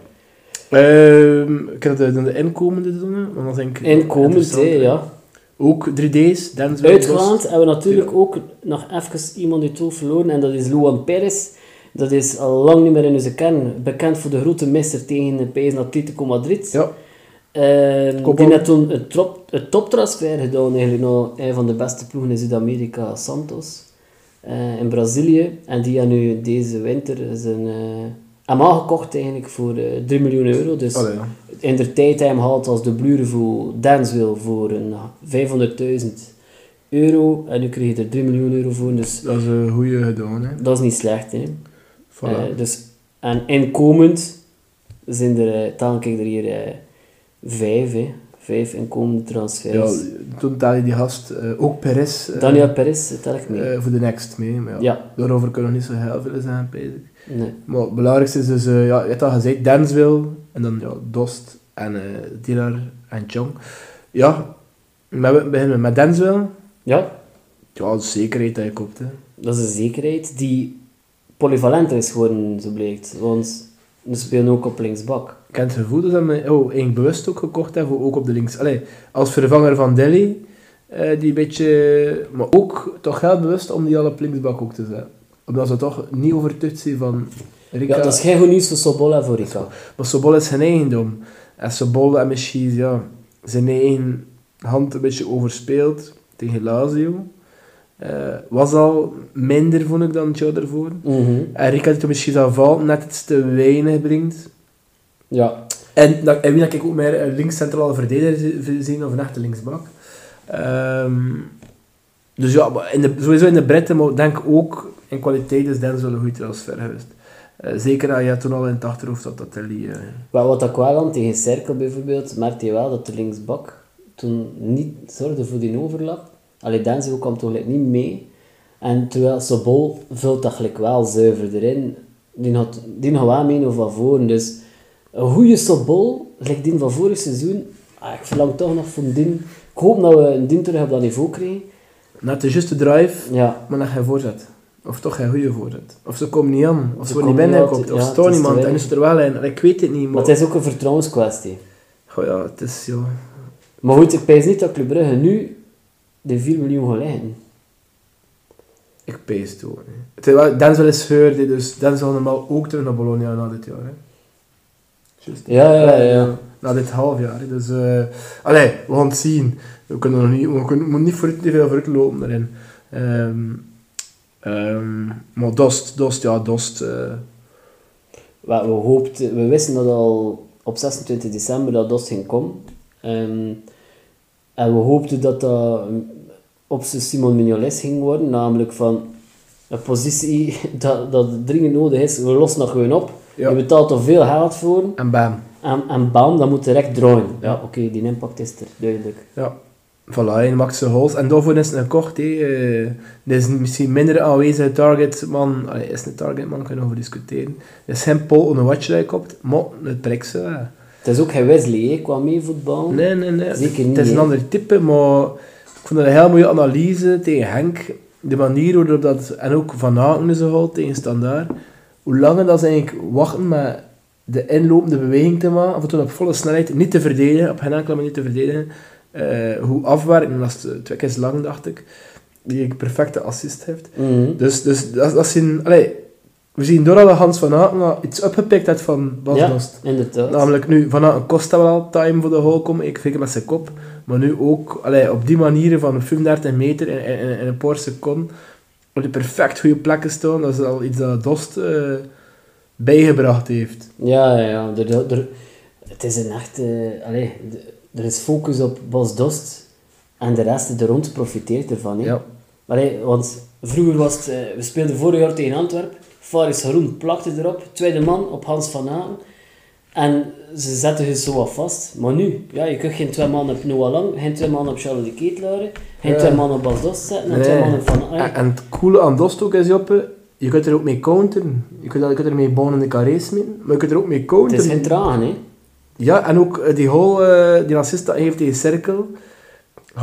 Ehm ik heb de, de inkomende doen, want dat denk ik Inkomend, ja. Ook 3D's, Denzel Uitgaand hebben we natuurlijk ook nog even iemand uit het oog verloren. En dat is Luan Perez. Dat is al lang niet meer in onze kern. Bekend voor de grote misser tegen de PS Atletico Madrid. Ja, Kopbal. die net toen trop, een toptransfer gedaan, eigenlijk nog een van de beste ploegen in Zuid-Amerika, Santos, eh, in Brazilië. En die heeft nu deze winter zijn, eh hem aangekocht eigenlijk voor eh 3 miljoen euro. Dus Allee, ja. in de tijd hij hem haalt als de bluren voor Dansville voor een 500.000 euro. En nu krijg je er 3 miljoen euro voor, dus dat is een goede gedaan, hè. dat is niet slecht. Hè. Voilà. Eh, dus, en inkomend zijn er, uh, er hier eh, vijf, hè. vijf inkomende transfers. ja, toen tel je die gast, eh, ook Perez, eh, Daniel Perez tel ik mee. eh, voor de next mee. Maar ja, Ja. Daarover kunnen we niet zo heel veel zeggen, ik. nee. Maar het belangrijkste is dus, ja, je hebt al gezegd, Dansville, en dan ja, Dost en uh, Dilar en Chong. Ja, we beginnen met Dansville. Ja, Ja, de zekerheid dat je koopt, hè. dat is een zekerheid die polyvalenter is geworden, zo blijkt. Want we spelen ook op linksbak. Ik heb het gevoel dat ze hem oh, eigenlijk bewust ook gekocht hebben, ook op de links. Allee, als vervanger van Delhi, eh, die een beetje... Maar ook toch heel bewust om die al op linksbak ook te zetten. Omdat ze toch niet overtuigd zijn van... Rika. Ja, dat is geen goed nieuws voor Sobol en voor Rika. Maar Sobol is zijn eigendom. En Sobol en misschien ja, zijn eigen hand een beetje overspeeld tegen Lazio. Eh, was al minder, vond ik, dan het jaar ervoor. Mhm. En Rika die misschien zal vallen, net iets te weinig brengt. Ja, En, en wie dat ik ook meer een links-centrale verdediger zi- zien of een echte linksbak. Ehm, dus ja, maar in de, sowieso in de breedte, maar ik denk ook in kwaliteit is Denzel een goede transfer geweest. Eh, zeker dat je toen al in het achterhoofd had dat Telly... eh Maar wat ik wel aan tegen Cerkel bijvoorbeeld, merkte je wel dat de linksbak toen niet zorgde voor die overlap. Allee, Denzel kwam toch niet mee. En terwijl Sobol vult dat gelijk wel zuiver erin. Die had, die had wel mee van voren. Dus een goede Sobol, gelijk die van vorig seizoen, ah, ik verlang toch nog voor die. Ik hoop dat we een dien terug op dat niveau krijgen. net de juiste drive, Ja, maar dan geen voorzet. Of toch geen goede voorzet. Of ze komen niet aan. Of Ze ze worden niet komen niet binnengekomen. Of het is niemand. En is het er wel in. Ik weet het niet, maar maar... het is ook een vertrouwenskwestie. Goh, ja, het is... Ja. Maar goed, ik pijs niet dat Club Brugge nu de 4 miljoen gaat leggen. Ik pees het ook. Denzel is gehuurd, dus Denzel normaal ook terug naar Bologna na dit jaar. Hè. Ja, ja, ja. Na dit half jaar. Dus, eh allee, we gaan het zien. We kunnen nog niet, we kunnen, we moeten niet voor, te veel vooruit lopen daarin. Ehm ehm, maar Dost, Dost, ja, Dost. eh, We, we, hoopten, we wisten dat al op 26 december dat DOS ging komen. Ehm, en we hoopten dat dat op zijn Simon Mignoles ging worden. Namelijk van een positie dat, dat dringend nodig is. We lossen dat gewoon op. Ja. Je betaalt er veel geld voor. en bam. En, en bam, dat moet direct draaien. Ja, oké, die impact is er, duidelijk. Ja. Voilà, hij maakt zijn goals. En daarvoor is het een kort. hè. Eh, Er is misschien minder aanwezige targetman. Allee, is een targetman, kunnen we over discussiëren. Er is geen Paul Onewatch dat je kopt, maar het prikt ze. wel. Het is ook geen Wesley, hè, qua meevoetbal. Nee, nee, nee. Zeker niet, Het is een ander type, maar ik vond dat een heel mooie analyse tegen Henk. De manier waarop dat, en ook Van Aken is gehaald tegen Standaard. Hoe lang dat ze eigenlijk wachten met de inlopende beweging te maken, of toen op volle snelheid, niet te verdedigen, op geen enkele manier te verdedigen. Eh, hoe afwerken, dat is twee keer lang, dacht ik. Die een perfecte assist heeft. Mhm. Dus, dus dat, dat zien, we zien doordat de Hans van Aken wel iets opgepikt heeft van Bas ja, Dost. inderdaad. Namelijk nu, Van Aken kost dat wel time voor de goal komen, ik vind met zijn kop. Maar nu ook, allee, op die manier van 35 meter in, in, in een paar seconden, op de perfect goede plekken staan, dat is al iets dat Dost eh, bijgebracht heeft. Ja, ja, ja. Er, er, er- het is een echt... eh, er is focus op Bos Dost en de rest er rond profiteert ervan. Hè. Ja. Allee, want vroeger was het... eh, we speelden vorig jaar tegen Antwerpen. Faris Haroun plakte erop. Tweede man op Hans van Aken. En ze zetten je zo wat vast. Maar nu, ja, je kunt geen twee man op Noah Lang, geen twee man op Charles de Ketelaere, geen Ja. twee man op Bas Dost zetten en twee Nee. man op Van Aken. En, het coole aan Dost ook is, Joppe, je kunt er ook mee counteren. Je kunt, je kunt er mee bonen in de carré smitten, maar je kunt er ook mee Het counteren. is geen tragen, hè. Ja, en ook eh, die goal, eh, die assist dat hij heeft tegen Cirkel,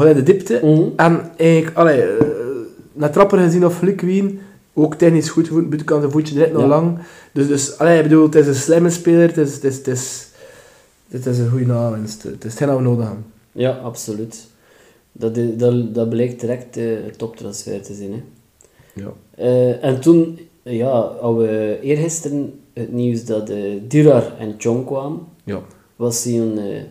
in de diepte. Mhm. En eigenlijk, allee, eh, naar trapper gezien of wien, ook technisch goed gevoeld, buitenkant zijn voetje direct nog Ja. lang. Dus, dus allee, ik bedoel, het is een slimme speler, het is, het is, het is, het is een goede aanwinst. Het is hetgeen dat we nodig hebben. Ja, absoluut. Dat, dat, dat blijkt direct eh, een toptransfer te zijn. Hè. Ja. Eh, en toen, ja, hadden we eergisteren het nieuws dat eh Dirar en Chong kwamen. Ja. Wat, is jouw, eh,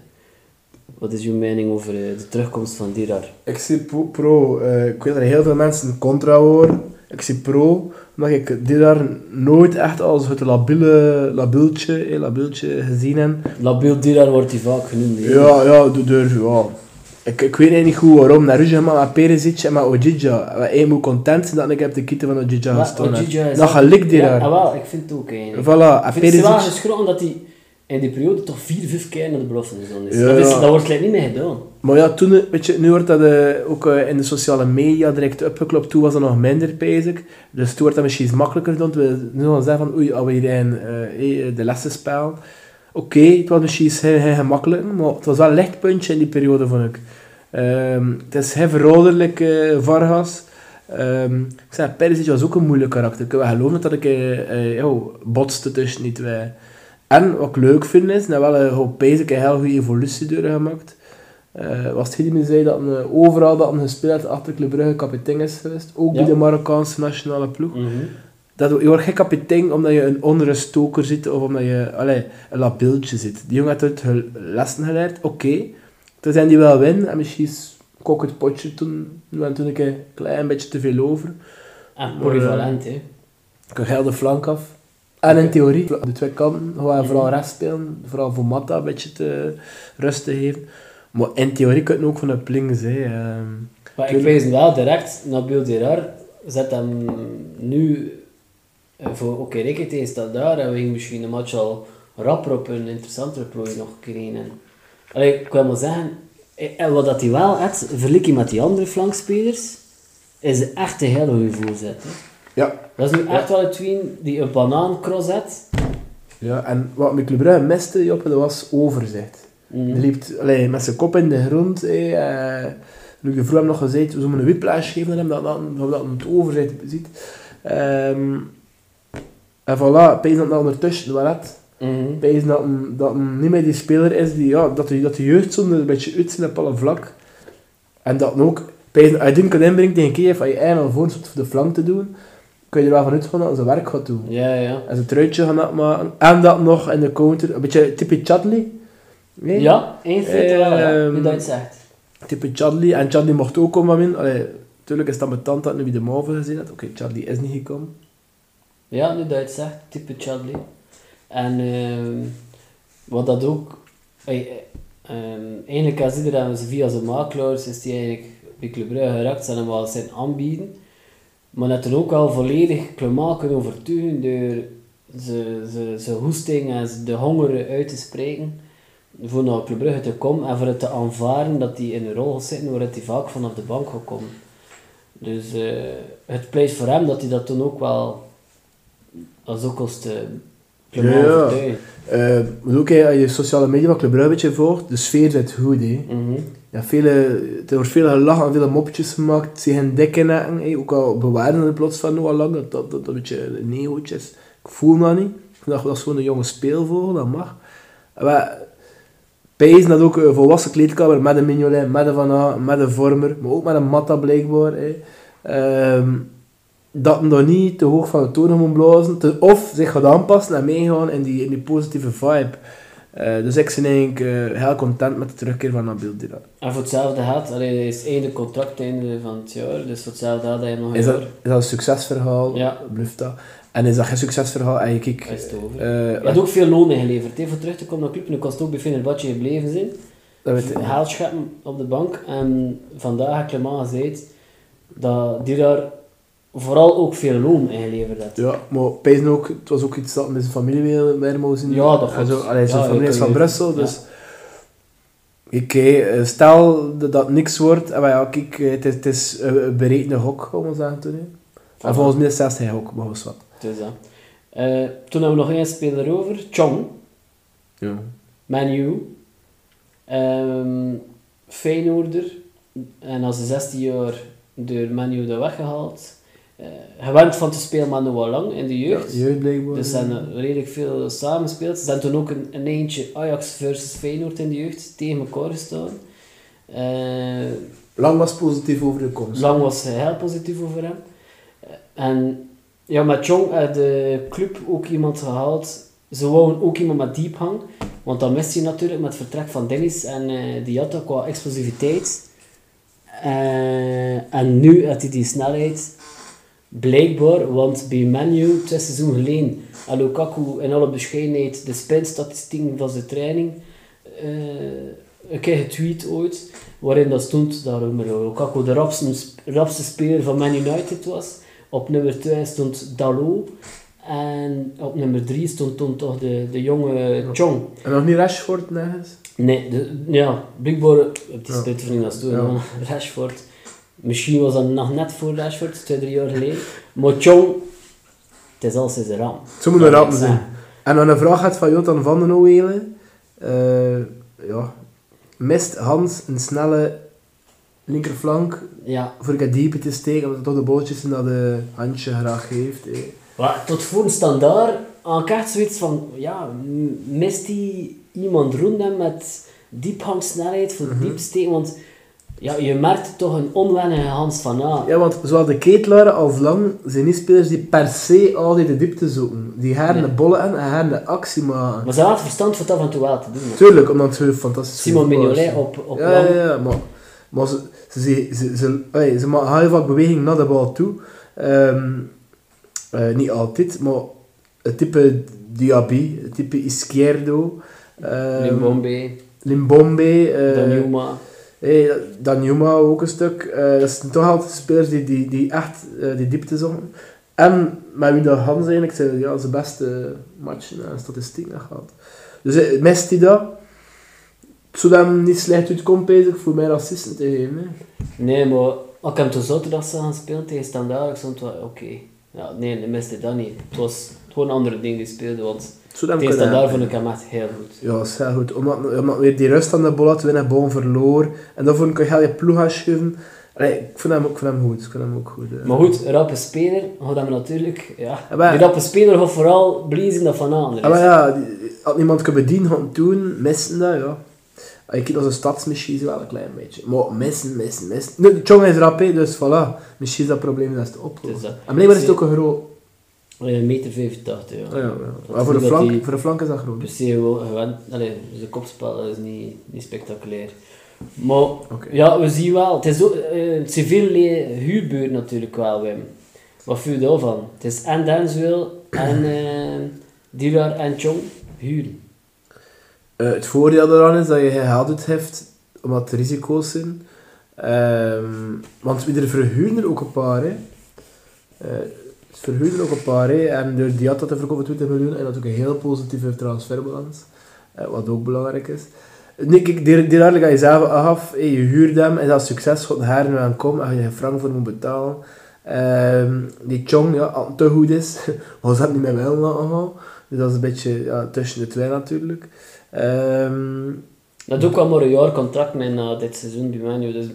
wat is uw mening over eh, de terugkomst van Dirar? Ik zie pro, pro eh, ik weet dat er heel veel mensen contra horen. Ik zie pro, omdat ik dit daar nooit echt als het labiele, labieltje, eh, labieltje gezien heb. Labiel Dirar wordt hij vaak genoemd. hè. Ja, ja, door, door ja. Ik, ik weet eigenlijk niet goed waarom. Naar Ruja, maar met Perisic en met Ojija. Ik moet content zijn dat ik heb de kitten van Ojija Maar gestaan heb. Ojija is Dat ook- gelijk die ja, daar. ah, wel, ik vind het ook eigenlijk. Voilà, en Ik vind het wel Perisic... geschrokken dat hij in die periode toch vier, vijf keer naar de belofte is. Ja, dat, is ja. dat wordt gelijk niet meer gedaan. Maar ja, toen, weet je, nu wordt dat eh, ook eh, in de sociale media direct opgeklopt. Toen was dat nog minder, bezig. Dus toen wordt dat misschien iets makkelijker gedaan. We nu gaan zeggen van, oei, als we eh, de lessen spelen. Oké, het was misschien heel, heel gemakkelijk, maar het was wel een lichtpuntje in die periode, vond ik. Ehm, het is heel verouderlijk, eh, Vargas. Ehm, ik zei, Perisic was ook een moeilijk karakter. Ik wel geloven dat ik botste tussen die twee. En wat ik leuk vind is, dat wel gewoon basic een heel goede evolutie doorgemaakt. Eh was het die me zei dat een, overal dat een gespeeld achter Club Brugge kapitein is geweest. Ook bij de Marokkaanse nationale ploeg. Mhm. Dat, je wordt geen kapitein omdat je een onruststoker zit of omdat je allee, een labieltje zit. Die jongen heeft uit gel- lessen geleerd, oké. Toen zijn die wel win en misschien is ook het potje toen, en toen ik een klein beetje te veel over. En Maar, polyvalent, hè. Ik kan heel de flank af. En in theorie, de twee kanten, we vooral rechts spelen. Vooral voor Matta een beetje te rust te geven. Maar in theorie kun je ook van op links. Hè. ehm. Maar ik wees wel direct, Nabil Dirar zet hem nu eh, voor oké, okay, tegen staat daar en we gingen misschien een match al rapper op een interessantere prooi nog kregen. Allee, ik wil maar zeggen, eh, en wat dat hij wel heeft, vergelijking met die andere flankspelers, is echt een hele goede voorzet. Hè. Ja. Dat is nu echt wel een tween die een banaancross heeft. ja, en wat met Club Brugge miste, Joppe, dat was overzicht. Mhm. Hij liep allee, met zijn kop in de grond. Hey, eh, Luc de Vroeg hem nog gezegd, we zullen hem een whiplash geven aan hem, dat, dat, dat, dat het overzicht ziet. Ehm, en voilà, Pees dat hij ondertussen had. Mhm. Pees dat hem, dat hem niet meer die speler is, die, ja, dat, de, dat de jeugdzonde een beetje uitzien op alle vlak. En dat hem ook, Pees, als je die kan inbrengen tegen Kiev, als je eigenlijk voor de flank te doen, kun je er wel van uitgaan dat hij zijn werk gaat doen. Ja, ja. En zijn truitje gaan maken. En dat nog in de counter, een beetje type Chadley. Nee? Ja, één feite wel, ja, nu dat je het zegt. Type Chadley. En Chadley mocht ook komen in. Allee, natuurlijk is dat met tand dat nu de mouwen gezien had. Oké, Chadley is niet gekomen. Ja, nu dat je het zegt, type Chadley. En ehm, wat dat ook... ehm, eigenlijk als iedereen ze via zijn makelaars is die eigenlijk bij Club Brugge geraakt zijn en wel zijn aanbieden. Maar net er ook wel volledig Clement kunnen overtuigen door zijn ze, ze hoesting en de honger uit te spreken voor naar Club Brugge te komen en voor het te aanvaarden dat hij in een rol gaat zitten waaruit hij vaak vanaf de bank gaat komen. Dus eh, het pleit voor hem dat hij dat toen ook wel als ook als de Ja, ja. Eh, maar ook je sociale media van Club Brugge een beetje volgt, de sfeer zit goed. Hè. Mhm. Ja, vele, er wordt veel gelachen en veel mopjes gemaakt. Ze gaan dikke nekken. hè. Ook al bewaren er plots van Noah Lang, dat dat, dat een beetje een negootje is. Ik voel dat niet. Ik dat, dat is gewoon een jonge speelvogel, dat mag. Maar Pijs dat ook een volwassen kleedkamer met een Mignolet, met een Van Aken, met een Vormer, maar ook met een Matta blijkbaar. Ehm, dat hem dan niet te hoog van de toren moet blazen, te- of zich gaat aanpassen en meegaan in die, in die positieve vibe. Eh, dus ik ben eigenlijk eh, heel content met de terugkeer van Nabil Dirar. En voor hetzelfde geld, allee, hij is einde contract einde van het jaar, dus voor hetzelfde geld hij nog een Is dat, jaar. is dat een succesverhaal? Ja. Bluft dat. En is dat geen succesverhaal? En je kijkt... Is het over. eh, Hij had ook veel loon ingeleverd, hè, voor terug te komen naar club. Nu kan het ook bij Fenerbahce gebleven zijn. dat weet ik. Geld scheppen op de bank. En vandaag heb Clement gezegd dat die daar vooral ook veel loon ingeleverd heeft. Ja, maar ook, het was ook iets dat met zijn familie weer moest zien. Ja, dat En zo, klopt. allee, zijn Ja, familie is kan van je- Brussel, dus... Oké, eh, stel dat dat niks wordt, en maar ja, kijk, eh, het is, het is een berekende hok, om we zeggen toen. hè. En volgens mij is het zelfs hij hok, maar was wat. Dus, ja. Toen hebben we nog één speler over, Chong. Ja. Manu, ehm Feyenoorder, en als 16 jaar door Manu daar weggehaald. Eh, gewend van te spelen, maar nog wel lang in de jeugd. Jeugd blijkbaar. Dus ze hebben redelijk veel samengespeeld. Ze hebben toen ook een, een eentje Ajax versus Feyenoord in de jeugd tegen elkaar gestaan. Eh, Lang was positief over de komst. Lang was heel positief over hem. En ja, met Jong had de club ook iemand gehaald. Ze wouden ook iemand met diepgang. Want dan mist hij natuurlijk met het vertrek van Dennis en eh Diatta qua explosiviteit. Eh, en nu had hij die snelheid. Blijkbaar, want bij Menu twee seizoenen geleden had Lukaku in alle bescheidenheid de spinstatistieken van zijn training eh een keer getweet ooit, waarin dat stond dat Lukaku de rapste, rapste speler van Man United was. Op nummer 2 stond Dalot. En op nummer 3 stond toen toch de, de jonge Chong. En nog niet Rashford nergens? Nee, de, ja, blijkbaar op die Ja. split van dat toen. Ja. Rashford. Misschien was dat nog net voor Rashford, twee, drie jaar geleden. Maar Chong, het is al sinds een ramp. Zo moet een is, zijn. En dan een vraag gaat van Jotan van den Ooyelen. Eh ja. Mist Hans een snelle linkerflank Ja, voor diepe te steken, omdat het toch de bolletjes zijn dat de handje graag geeft. eh. Maar tot voor een standaard aan echt zoiets van, ja, mist die iemand rond hem met diephangsnelheid voor Mhm. diep steken? Want ja, je merkt toch een onwennige Hans van A. Ja, want zowel de ketelaren als Lang zijn niet spelers die per se altijd de diepte zoeken. Die gaan Nee. de bollen aan en gaan de actie maken. Maar ze hadden het verstand van het af en toe wel te doen. Tuurlijk, omdat ze fantastisch Simon Mignolet op, op Ja, lang. ja, ja, maar, maar ze, ze, ze, ze, ze, allee, ze maken heel vaak beweging naar de bal toe. Ehm, eh, niet altijd, maar het type Diaby, het type Izquierdo, ehm, Limbombe, Limbombe, eh, Danjuma. hey, Danjuma ook een stuk. Eh, dat zijn toch altijd spelers die, die, die echt eh, die diepte zoeken. En met wie dat Hans eigenlijk zijn, ja, zijn beste matchen en statistieken gehad. Dus eh, mist hij dat? Zou hem niet slecht uitkomen, bezig voor mij assisten te geven. hè. Nee, maar als ik hem toen zaterdag gaan spelen tegen Standaard, ik stond wel, oké. Ja, nee, miste dat niet. Het was gewoon een andere ding die speelde, want tegen kunnen Standaard vond ik hem echt heel goed. Ja, dat is heel goed. Omdat, omdat weer die rust aan de bal had winnen, bal verloor. En dan vond ik heel je ploeg gaan schuiven. Allee, ik vind hem, ook- ik vind hem goed. Ik vind hem ook goed. eh. Maar goed, rappe speler, gaat hem natuurlijk, ja. Ja, maar- Die rappe speler gaat vooral bliezen dat van anderen. Ja, maar ja, als niemand kan bedienen, gaan doen, missen dat, ja. Je kijkt als een stadsmachine, wel een klein beetje. Maar missen, missen, missen. Nu, de Chong is rap, hè, dus voilà. Misschien is dat probleem dat is te oplossen. Dus en blijkbaar is het ook een groot... Een meter 85, ja. Ja, ja, ja. Maar voor de, flank, die voor de flank is dat groot. Per se wel gewend, allee, zijn kopspel is niet, niet spectaculair. Maar ja, we zien wel, het is ook, eh, veel le- huurbeurt natuurlijk wel, Wim. Wat vind je daarvan? Het is en Denswil en uh, Dilar en Chong huren. Eh, het voordeel eraan is dat je uit heeft, omdat er risico's zijn. Ehm, want ieder verhuurder ook een paar, hè. Eh, het ook een paar, hè. En door Diatta te verkopen 20 miljoen, en dat ook een heel positieve transferbalans. Eh, wat ook belangrijk is. Nee, kijk, die, die ga je zelf af, hey, je huurt hem, en dat succes gaat haar nu aan komen, en je geen frank voor moet betalen. Ehm, die Chong, ja, te goed is, was dat niet meer wel allemaal. Dus dat is een beetje ja, tussen de twee natuurlijk. Ehm, Dat ook wel maar een jaar contract met na dit seizoen bij Manu, dus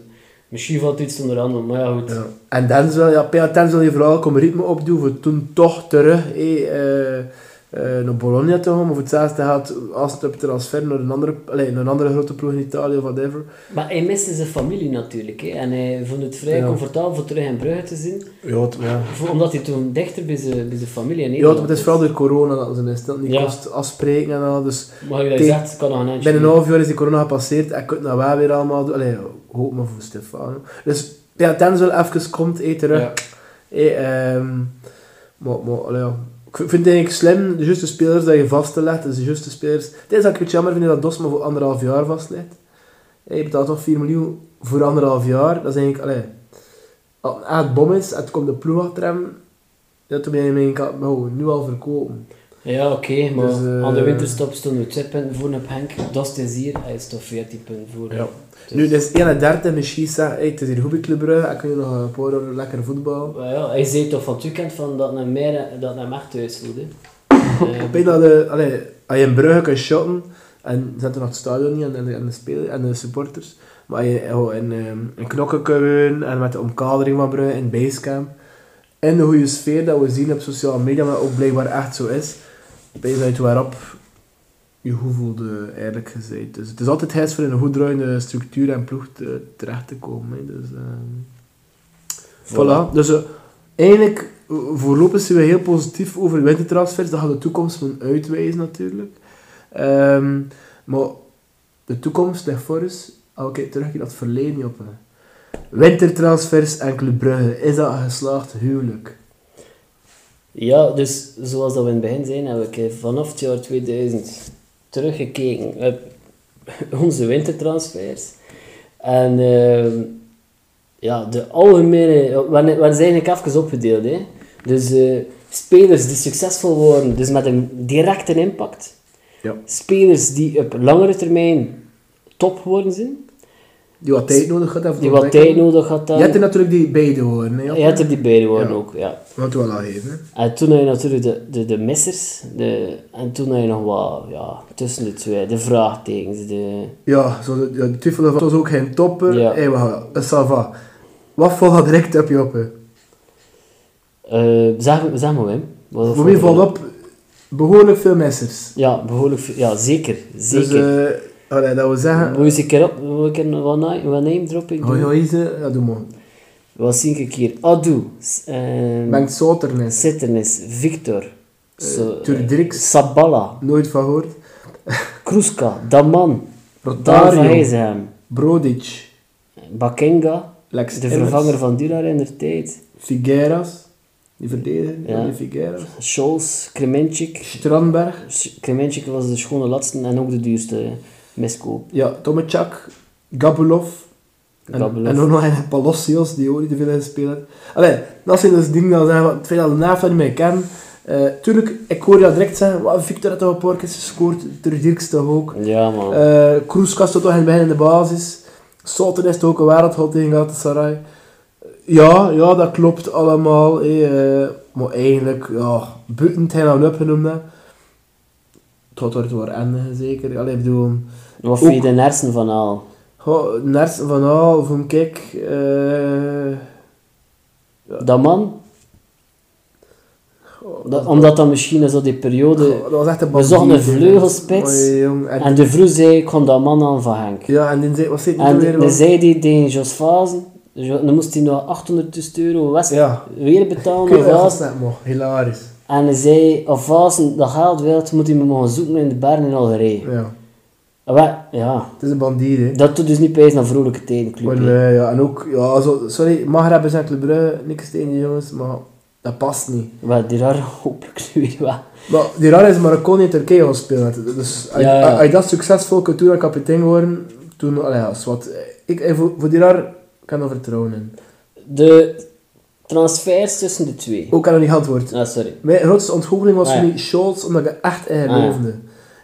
misschien valt iets onder andere, maar ja goed. ja. En Denzel, ja, Denzel heeft vooral komen ritme opdoen voor toen toch terug hey, eh, eh, naar Bologna te gaan, maar voor hetzelfde gaat als het op transfer naar een andere, allee, naar een andere grote ploeg in Italië of whatever. Maar hij miste zijn familie natuurlijk, hè. en hij vond het vrij Ja. comfortabel voor terug in Brugge te zien, Ja, ja. omdat hij toen dichter bij zijn, bij zijn familie in Ja, het is vooral door corona dat ze. Dat niet kost afspreken en al. Dus Maar je dat Tegen- zegt, kan nog een eindje binnen een half jaar is die corona gepasseerd en kunt nou wel weer allemaal doen. Allee, hoop maar voor Stefano. Dus ja, Denzel even komt, hey, terug. Ja. Hey, ehm, maar, maar allee, ja. Ik vind het eigenlijk slim, de juiste spelers dat je vastlegt, dus de juiste spelers. Het is dat ik het jammer vind dat Dosma voor anderhalf jaar vastlegt. Je betaalt toch 4 miljoen voor anderhalf jaar. Dat is eigenlijk, allee, als het bom is het komt de ploeg achter hem, ja, toen ben je denk ik, nou, nu al verkopen. Ja, oké, maar Dus, eh, aan de winterstop stonden we 2 punten voor op Henk. Dat is hier, hij is toch 14 punten voor. Ja. Dus- Nu, het is 31 en misschien zegt, hey, het is hier goed bij Club Brugge, en kun je nog een paar uur lekker voetbal. Maar ja, hij zei toch van het weekend van dat hij meer dat hem echt thuis voelde. Ik weet dat, de, allee, als je in Brugge kunt shotten, En ze zetten nog het stadion niet en de, en de, spelers, en de supporters. Maar je oh, in, ehm, in knokken kunnen en met de omkadering van Brugge in Basecamp. En de goede sfeer dat we zien op sociale media, maar ook blijkbaar echt zo is. Ben je uit waarop je goed voelde, eigenlijk gezegd. Dus het is altijd huis voor in een goed draaiende structuur en ploeg te- terecht te komen. hè. Dus, ehm, voilà. Dus eh, eigenlijk, eh, voorlopig zijn we heel positief over wintertransfers. Dat gaat de toekomst moeten uitwijzen natuurlijk. Ehm, maar de toekomst ligt voor ons. Als we terug naar het verleden op. hè. Wintertransfers en Club Brugge. Is dat een geslaagd huwelijk? Ja, dus zoals dat we in het begin zijn, heb ik vanaf het jaar 2000 teruggekeken op onze wintertransfers. En ehm, ja, de algemene... We zijn eigenlijk even opgedeeld. Hè. Dus eh, spelers die succesvol worden, dus met een directe impact. Ja. Spelers die op langere termijn top worden zijn. Die wat tijd nodig had. Die wat tijd nodig had Je hebt er natuurlijk die beide horen. Je hebt er die beide worden Ja. ook, ja. Wat we wel aangeven. hè. En toen had je natuurlijk de, de, de missers. De, en toen had je nog wat ja, tussen de twee. De vraagtekens. De, Ja, zo de, ja, die twijfelen was ook geen topper. Ja. Hey, een sava. Wat valt direct op je op? eh, zeg, zeg maar Wim. Voor wie valt op? Behoorlijk veel missers. Ja, behoorlijk veel. Ja, zeker. Zeker. Dus, eh, allee, dat we zeggen... Moet je eens een keer op, wil ik wat, na- wat name droppen? Hoi, hoi, ze. Ja, doe maar. Wat zie ik keer? Adu. S- ehm, Bengt Soternes. Sitternis. Victor. Zo, Turdrix. eh, Sabala. Nooit van gehoord. Kruska. Daman. Rotario. Brodic. Bakenga. Lex De Emmers, vervanger van Durar in der tijd. Figueras. Die verdediger. Ja. Figueras. Scholz. Kremenchik. Strandberg. Kremenchik was de schone laatste en ook de duurste miskoop. Ja, Tomachak. Gabulov. En, en ook nog een Palacios, die ook niet te veel gespeeld. Allee, dat zijn dus dingen dat zeggen, het feit dat naaf dat niet meer ken. Eh tuurlijk, ik hoor je direct zeggen, wat Victor had toch een paar keer gescoord, Ter Dirks toch ook. Ja, man. Kroeska stond toch in het begin in de basis. Souten is toch ook een wereldhot tegen Galatasaray. Ja, ja, dat klopt allemaal. eh, eh, maar eigenlijk, ja, buiten hij nou opgenoemd. hè. Het gaat er door eindigen zeker. Allee, ik bedoel... Wat vind je de nersen van al? Goh, Nersen van Aal, van Kijk... eh Dat man? goh, Dat, omdat dat misschien zo die periode... goh, dat was echt een We zochten een vleugelspits. Oei, jong, en- En de vroeg zei, ik kon dat man aan van Henk. Ja, en die zei, wat zit er En weer dan van? zei hij tegen Jos Fazen, dan moest hij nog 800 euro West Ja. weer betalen Kun je dat? Hilarisch. En hij zei, als Vazen dat geld wil, moet hij me mogen zoeken in de bergen in Algerije. Ja, En wij- Ja, het is een bandiet, hè. dat doet dus niet bij naar vrolijke tijden. Maar, hè. nee, ja, en ook, ja, zo, sorry, Maghreb is en Club Brugge, niks tegen die jongens, maar dat past niet. Wat, die rare hopelijk nu weer wat. Maar die raar is Marokko in Turkije gespeeld. Dus als, Ja, ja. als je dat succesvol kunt doen kapitein worden, toen, allee, ja, wat. Ik, ik- voor, voor die raar kan er vertrouwen in. De transfers tussen de twee. Ook aan die antwoord. Ah, sorry. Mijn grootste ontgoocheling was Ah, ja. Scholz, omdat ik echt in Ah.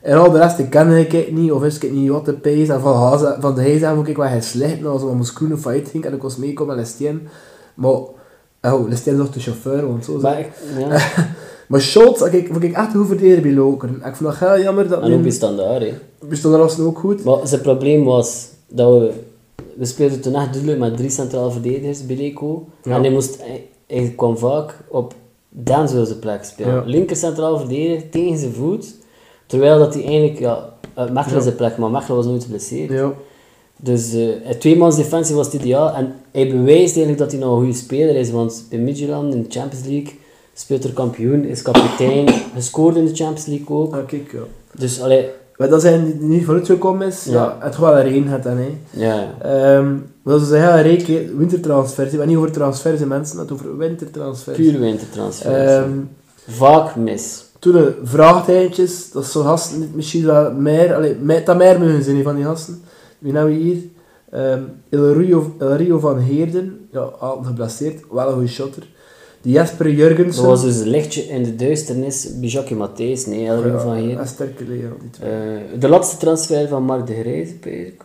En al de rest, ik kende ik niet, of wist ik niet wat de pees. En van, van de Heijs vond ik wel hij slecht, als we moest of failliet ging en ik was meekomen met Lestien. Maar, oh, Lestien is toch de chauffeur, want zo Maar, ik- ja. Maar Scholz, ik, vond ik echt goed verdedigen bij Lokeren. Ik vond dat heel jammer dat... En ook mijn- bij standaard, hè. Bestond er ook goed. Maar zijn probleem was dat we... We speelden toen echt duidelijk met drie centrale verdedigers bij Leco. Ja. En hij, moest, hij, hij kwam vaak op Denzel's plek spelen. Ja. Linker centraal verdediger tegen zijn voet. Terwijl dat hij eigenlijk... Ja, uh, Mechelen Ja. zijn plek, maar Mechelen was nooit geblesseerd. Ja. Dus eh een tweemans defensie was het ideaal. En hij bewijst eigenlijk dat hij nog een goede speler is. Want bij Midtjylland in de Champions League speelt er kampioen, is kapitein, gescoord in de Champions League ook. Ah, kijk, ja. Dus allee, Maar dat zijn die niet vooruit gekomen is, ja. Ja. het wel erin gaat dan, hè. ja, ja. Ehm dat is een hele reek, wintertransfers. Ben niet over transfers, mensen, het over wintertransfers. puur wintertransfers. Ehm, Vaak mis. Toen de vraagtijntjes, dat zo'n gasten niet misschien wel meer, allee, dat meer mogen zijn van die gasten. Wie nou hier? Ehm El, Rio, El Rio van Heerden, ja, al geblesseerd, wel een goede shotter. Die Jasper Dat Jurgensen. was dus een lichtje in de duisternis bij Jacques Matthijs. Nee, van ja, hier. en ja, die twee. Eh, de laatste transfer van Mark de Grijze,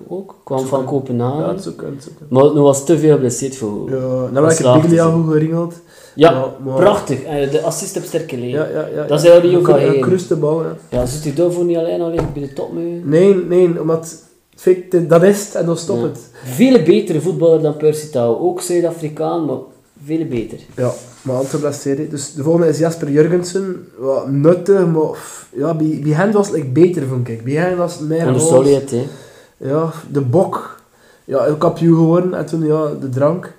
ook. Kwam Zo van kan- Kopenhagen. ja, dat ook een zoeken. Maar nu was te veel geblesseerd voor. Ja, nou Dat heb ik Biglia goed geringeld. Ja, maar- prachtig. Eh, de assist op sterke. Ja, ja, ja. Dat is ja. heel Rio Een Caheen. kruste bal, ja. Ja, zit hij daarvoor niet alleen al bij de top mee? Nee, nee, omdat het dat is het en dan stopt het. Veel betere voetballer dan Percy Tau. Ook Zuid-Afrikaan, maar veel beter. Ja, maar altijd geblesseerd. Dus de volgende is Jasper Jurgensen. Wat nuttig, maar ja, bij, bij hen was het like, beter, vond ik. Bij hen was het meer solid, hè. Ja, de bok. Ja, kampioen geworden. En toen ja, de drank.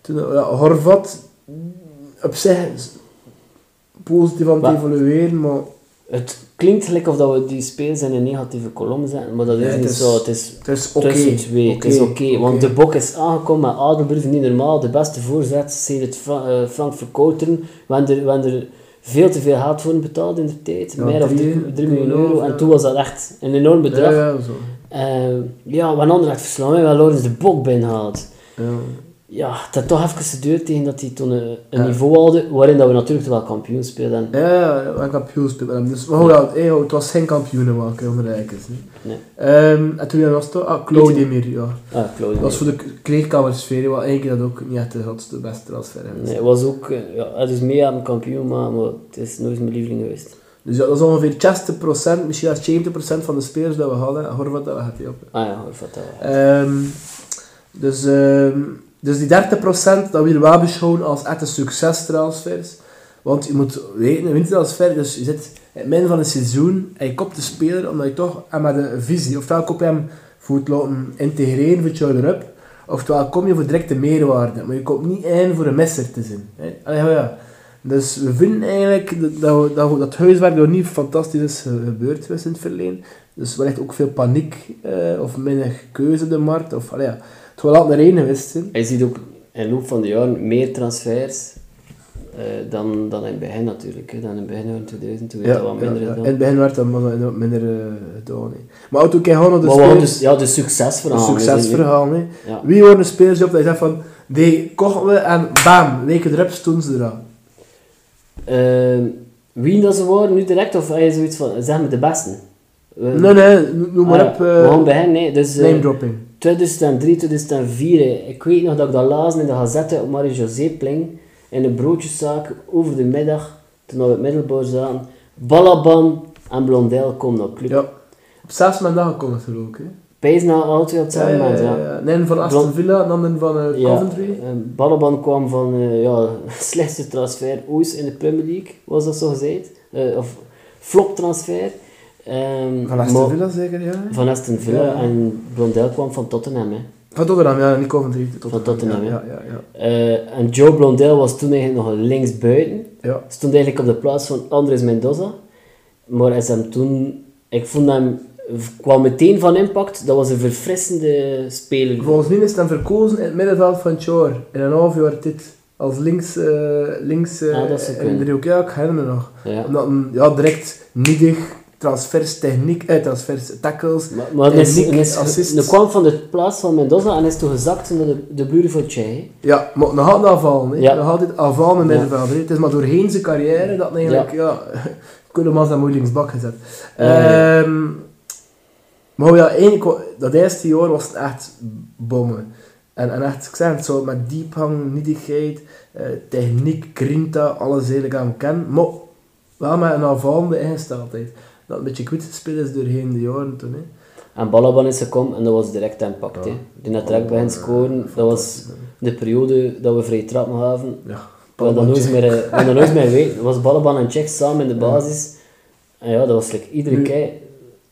Toen, ja, Horvat. Op zich positief aan het Maar- evolueren, maar Het klinkt gelijk of dat we die spelers in een negatieve kolom zetten, maar dat is Nee, het niet is zo. Het is het is oké. tussen twee. het is oké, want de bok is aangekomen met Adelbrug, niet normaal. De beste voorzet sinds het Fra eh, Frank Verkouteren. Hebben er, er veel te veel geld voor betaald in de tijd. Ja, Meer dan drie- 3 drie miljoen euro. ja. En toen was dat echt een enorm Ja, bedrag. ja, zo. Eh, ja, we hadden echt verslaan, we hebben Lorenz de bok binnengehaald. Ja. Ja, het had toch even geduurd tegen dat hij toen een, een Ja. niveau hadden waarin dat we natuurlijk wel kampioen speelden. Ja, ja, ja, een kampioen hem. Dus, maar hoe dat, hey, het was geen kampioen maken de Rijkers. Nee. Ehm, en toen was het toch, ah, Claudemir, ja. Ah. Dat was voor de kleedkamersfeer, wat eigenlijk dat ook niet echt de grootste beste transfer is. Nee, het was ook, eh, ja, het is mee aan een kampioen, maar, maar het is nooit mijn lieveling geweest. Dus ja, dat is ongeveer 60%, misschien wel 70% van de spelers dat we hadden. En Horvat, dat gaat hij op. Ah ja, hoor, wat dat wel. Ehm, dus, ehm, dus die 30% dat we wel beschouwen als echt succestransfers. Want je moet weten, een wintertransfer, dus je zit het midden van een seizoen en je koopt de speler omdat je toch met een visie. Oftewel koop je hem voor het laten integreren voor het jaar erop, oftewel kom je voor directe meerwaarde. Maar je komt niet in voor een misser te zijn. Allee, ja. Dus we vinden eigenlijk dat, dat, dat, dat huiswerk niet fantastisch is ge- gebeurd in het verleden. Dus wellicht ook veel paniek eh, of minder keuze op de markt. Of, allee, ja. Het wil altijd naar één geweest zijn. Je ziet ook in de loop van de jaren meer transfers eh, dan, dan in het begin natuurlijk. Hè. Dan in het begin van 2000, toen werd dat wat minder ja. gedaan. In het begin werd dat maar minder eh, gedaan. hè. Maar ook toen je naar de maar spelers, dus, ja, de succesverhaal. succesverhaal. hè. Ja. Wie worden de spelers op dat je zegt van, die kochten we en bam, weken erop stonden ze eraan. Ehm, wie dat ze waren, nu direct, of heb je zoiets van, zeg maar de beste? Nee, nee, no- noem maar Ah, op. ja. we gaan beginnen, nee. Dus, name dropping. 2003, 2004. hè. Ik weet nog dat ik dat las in de gazette op Marie-José Pling. In een broodjeszaak over de middag, toen we op het middelbaar zaten. Balaban en Blondel komen naar club. Ja. Op zes maanden gekomen ze ook. Hè. Pijs na twee op Ja, hetzelfde ja, moment, ja, ja. ja. Nee, van Aston Villa, en dan een van eh, Coventry. Balaban kwam van eh ja, slechtste transfer ooit in de Premier League, was dat zo gezegd. Eh, of flop transfer. Ehm, Van Aston Villa zeker, ja. Van Aston Villa Ja. en Blondel kwam van Tottenham. Hè. Van Tottenham, ja, niet Coventry. Tottenham, ja. ja. Ja, ja, ja. Eh, en Joe Blondel was toen eigenlijk nog linksbuiten. ja. Stond eigenlijk op de plaats van Andres Mendoza. Maar is hem toen... Ik vond hem... kwam meteen van impact. Dat was een verfrissende speler. Volgens mij is dan verkozen in het middenveld van jaar. In een half jaar dit. Als links, eh links eh Ah, in de driehoek. Ja, ik herinner me nog. Omdat ja, direct nietig, transfers, techniek, eh, transfers, tackles. Maar, maar is, Techniek, is- assist. hij kwam van de plaats van Mendoza en is toen gezakt naar de, de buren van Tjei. Ja, maar nog altijd aanvallen. Ja. Nog altijd aanvallen in Ja. middenveld. hè. Het is maar doorheen zijn carrière dat eigenlijk, ja, Koelemans aan linksbak gezet. Ja. Ehm, maar ja, eigenlijk, wa- dat eerste jaar was het echt bommen. En, en echt, ik zeg het zo, met diepgang, nietigheid, eh, techniek, grinta, alles eigenlijk aan hem kennen. Maar wel met een aanvallende ingesteldheid. Dat een beetje kwijtgespeeld is doorheen de jaren toen. Hè. En Balaban is gekomen en dat was direct impact. Ja. hè. Die net direct begint scoren. Dat was de periode dat we vrij trap gaven. Ja, We hadden nooit meer, eh, we hadden dat nooit meer weten. Was Balaban en Czech samen in de basis. En ja, dat was like, iedere keer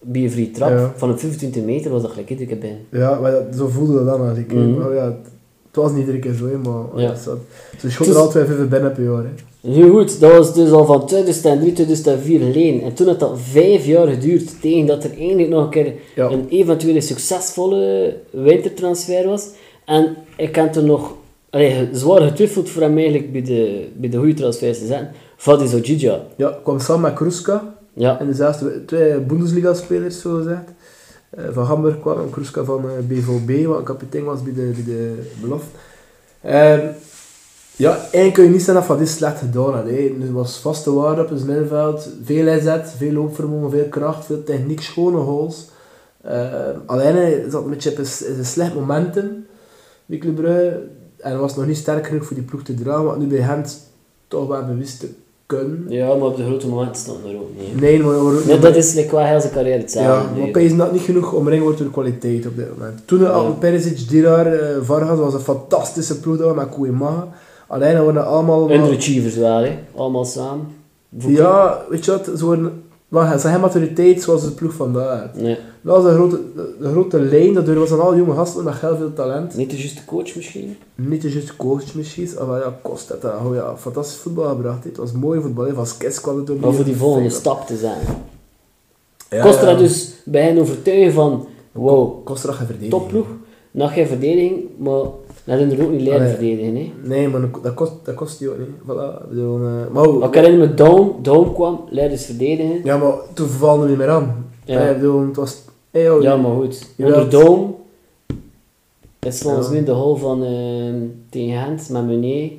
bij een vrije trap Ja. van een 25 meter was dat gelijk iedere keer binnen. Ja, maar dat, zo voelde dat dan eigenlijk. Maar ja, het was niet iedere keer zo, maar Ja. ja. schoten Dus- er altijd even binnen per jaar. Hè. Nu goed, dat was dus al van 2003, 2004 leen. En toen had dat vijf jaar geduurd tegen dat er eigenlijk nog een keer Ja. een eventuele succesvolle wintertransfer was. En ik heb toen nog allee, zwaar getwijfeld voor hem eigenlijk bij de, bij de goede transfers te zetten. Fadi Zojidja. Ja, kwam samen met Kruska. Ja, En dezelfde twee Bundesliga-spelers, zo gezegd. Eh, van Hamburg kwam en Kruska van eh, BVB, wat een kapitein was bij de, bij de belofte. Ehm, Ja, eigenlijk kun je niet zeggen dat Van dit slecht gedaan had. hè. Het was vaste waarde op het middenveld. Veel inzet, veel loopvermogen, veel kracht, veel techniek, schone goals. Eh, alleen zat op een, in slecht momentum bij Club Brugge. En hij was nog niet sterk genoeg voor die ploeg te dragen, wat nu bij Gent toch wel bewust te kunnen. Ja, maar op de grote momenten stond er ook niet. hè. Nee, maar, maar, Ja, dat is like, qua heel zijn carrière hetzelfde. Ja, maar nu. Pees dat niet genoeg omringd wordt door kwaliteit op dit moment. Toen Ja. al Perisic, Dirar, eh, Vargas was een fantastische ploeg we met. Alleen dan worden allemaal... Underachievers wel, hè. Allemaal samen. Ja, weet je wat, worden... Maar ze hebben maturiteit zoals de ploeg vandaag. Nee, Dat was een grote, de grote lijn, dat was een al jonge gasten met heel veel talent. niet de juiste coach misschien. Niet de juiste coach misschien, maar ja, kost het. Oh ja, fantastisch voetbal gebracht. Het was mooi voetbal, van Skes kwam het ook Maar voor die volgende stap te zijn. Ja, Kost ja. er dus bij hen overtuigen van, wow, Kost er geen verdediging. topploeg, nog geen verdediging, maar dat er ook niet leren Allee. verdedigen. Hè. Nee, maar dat kost, dat kost die ook niet. Voilà, ik bedoel, eh, maar Maar ik herinner me Dome, Dome kwam, leiders verdedigen. Ja, maar toen vallen we niet meer aan. Ja. Ja. Ik bedoel, het was... Hey, oh, Ja, maar goed. Onder Dome is volgens Ja. mij de hol van ehm, tegen Gent met Meunier.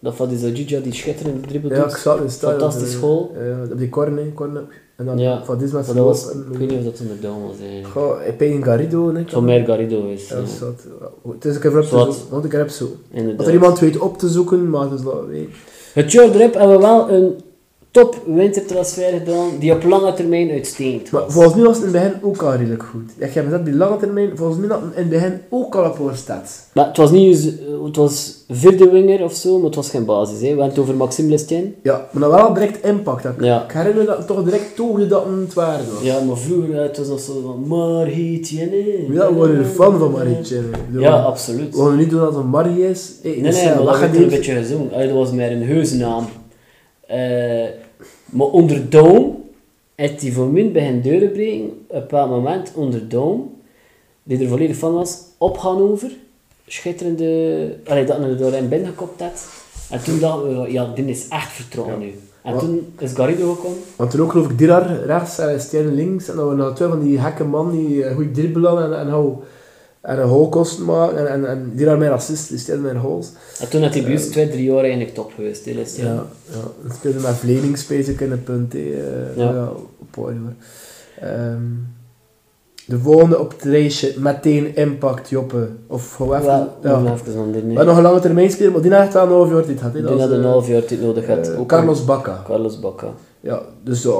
Dat van die Zajidja die schitterende dribbel Ja, ik doet. zat in het stadion. Fantastisch Eh, goal. eh, op die corner, corner. En dan Ja. van dit dat was, en- ik weet niet of dat onder Dome was eigenlijk. Goh, ik ben in Garrido, hè. Het zou meer Garrido is. Ja, Ja, dat wat. Het is een keer op te zoeken, want ik heb zo. Als er iemand weet op te zoeken, maar het is dat weet. Het jaar erop hebben we wel een top wintertransfer gedaan die op lange termijn uitstekend Maar volgens mij was het in het begin ook al redelijk goed. Ja, je hebt gezegd, die lange termijn, volgens mij had het in het begin ook al op stats. Maar het was niet, eh, het was vierde winger of zo, maar het was geen basis. Hè. We hebben het over Maxime Lestien. Ja, maar dan wel direct impact. Ik Ja. ik herinner me dat het toch direct toogde dat het waar was. Ja, maar vroeger eh, het was nog zo van Marietje. Ja, we worden er fan van Marietje. Ja, absoluut. We niet doen dat het een Marie is. Hey, Nee, nee, maar dat werd er een beetje gezongen. Dat was meer een heusnaam. Eh maar onder Dome heeft hij voor mij bij een deuren breken, op een bepaald moment onder Dome, die er volledig van was, op Hannover. Schitterende... Allee, dat hij er doorheen binnengekopt had. En toen dachten we, ja, dit is echt vertrouwen nu. En toen is Garrido gekomen. Want toen ook geloof ik Dirar rechts en Stijn links. En dan waren twee van die gekke man die uh, goed dribbelen en, en, hou- en een goal kosten maken. En, en, en Dirar meer assist, die Stijn meer goals. En toen had hij bij ons twee, drie jaar eigenlijk top geweest. hè, Lestien. Ja, ja. Dan speelde met Vleming in een punt. hè. Eh, Ja. ja. op orde, hoor. Ehm, de volgende op het lijstje, meteen impact, Joppe. Of gewoon even... Wel, ja. nog even We nee. hebben nog een lange termijn spelen, maar die heeft wel een half jaar dit gehad. denk dat was, een eh, half jaar dit nodig had. eh, Ook Carlos Bacca. Carlos Bacca. Ja, dus ja,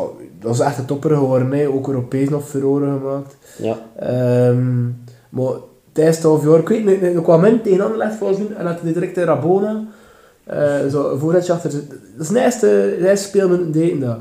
dat was echt een topper geworden. Hè. Ook Europees nog verloren gemaakt. Ja. Ehm, maar het half jaar, ik weet niet, een kwam tegen Anderlecht volgens mij, en had hij direct in Rabona. eh zo voorraadje achter. Dat is de eerste, de eerste speelminuten deden dat.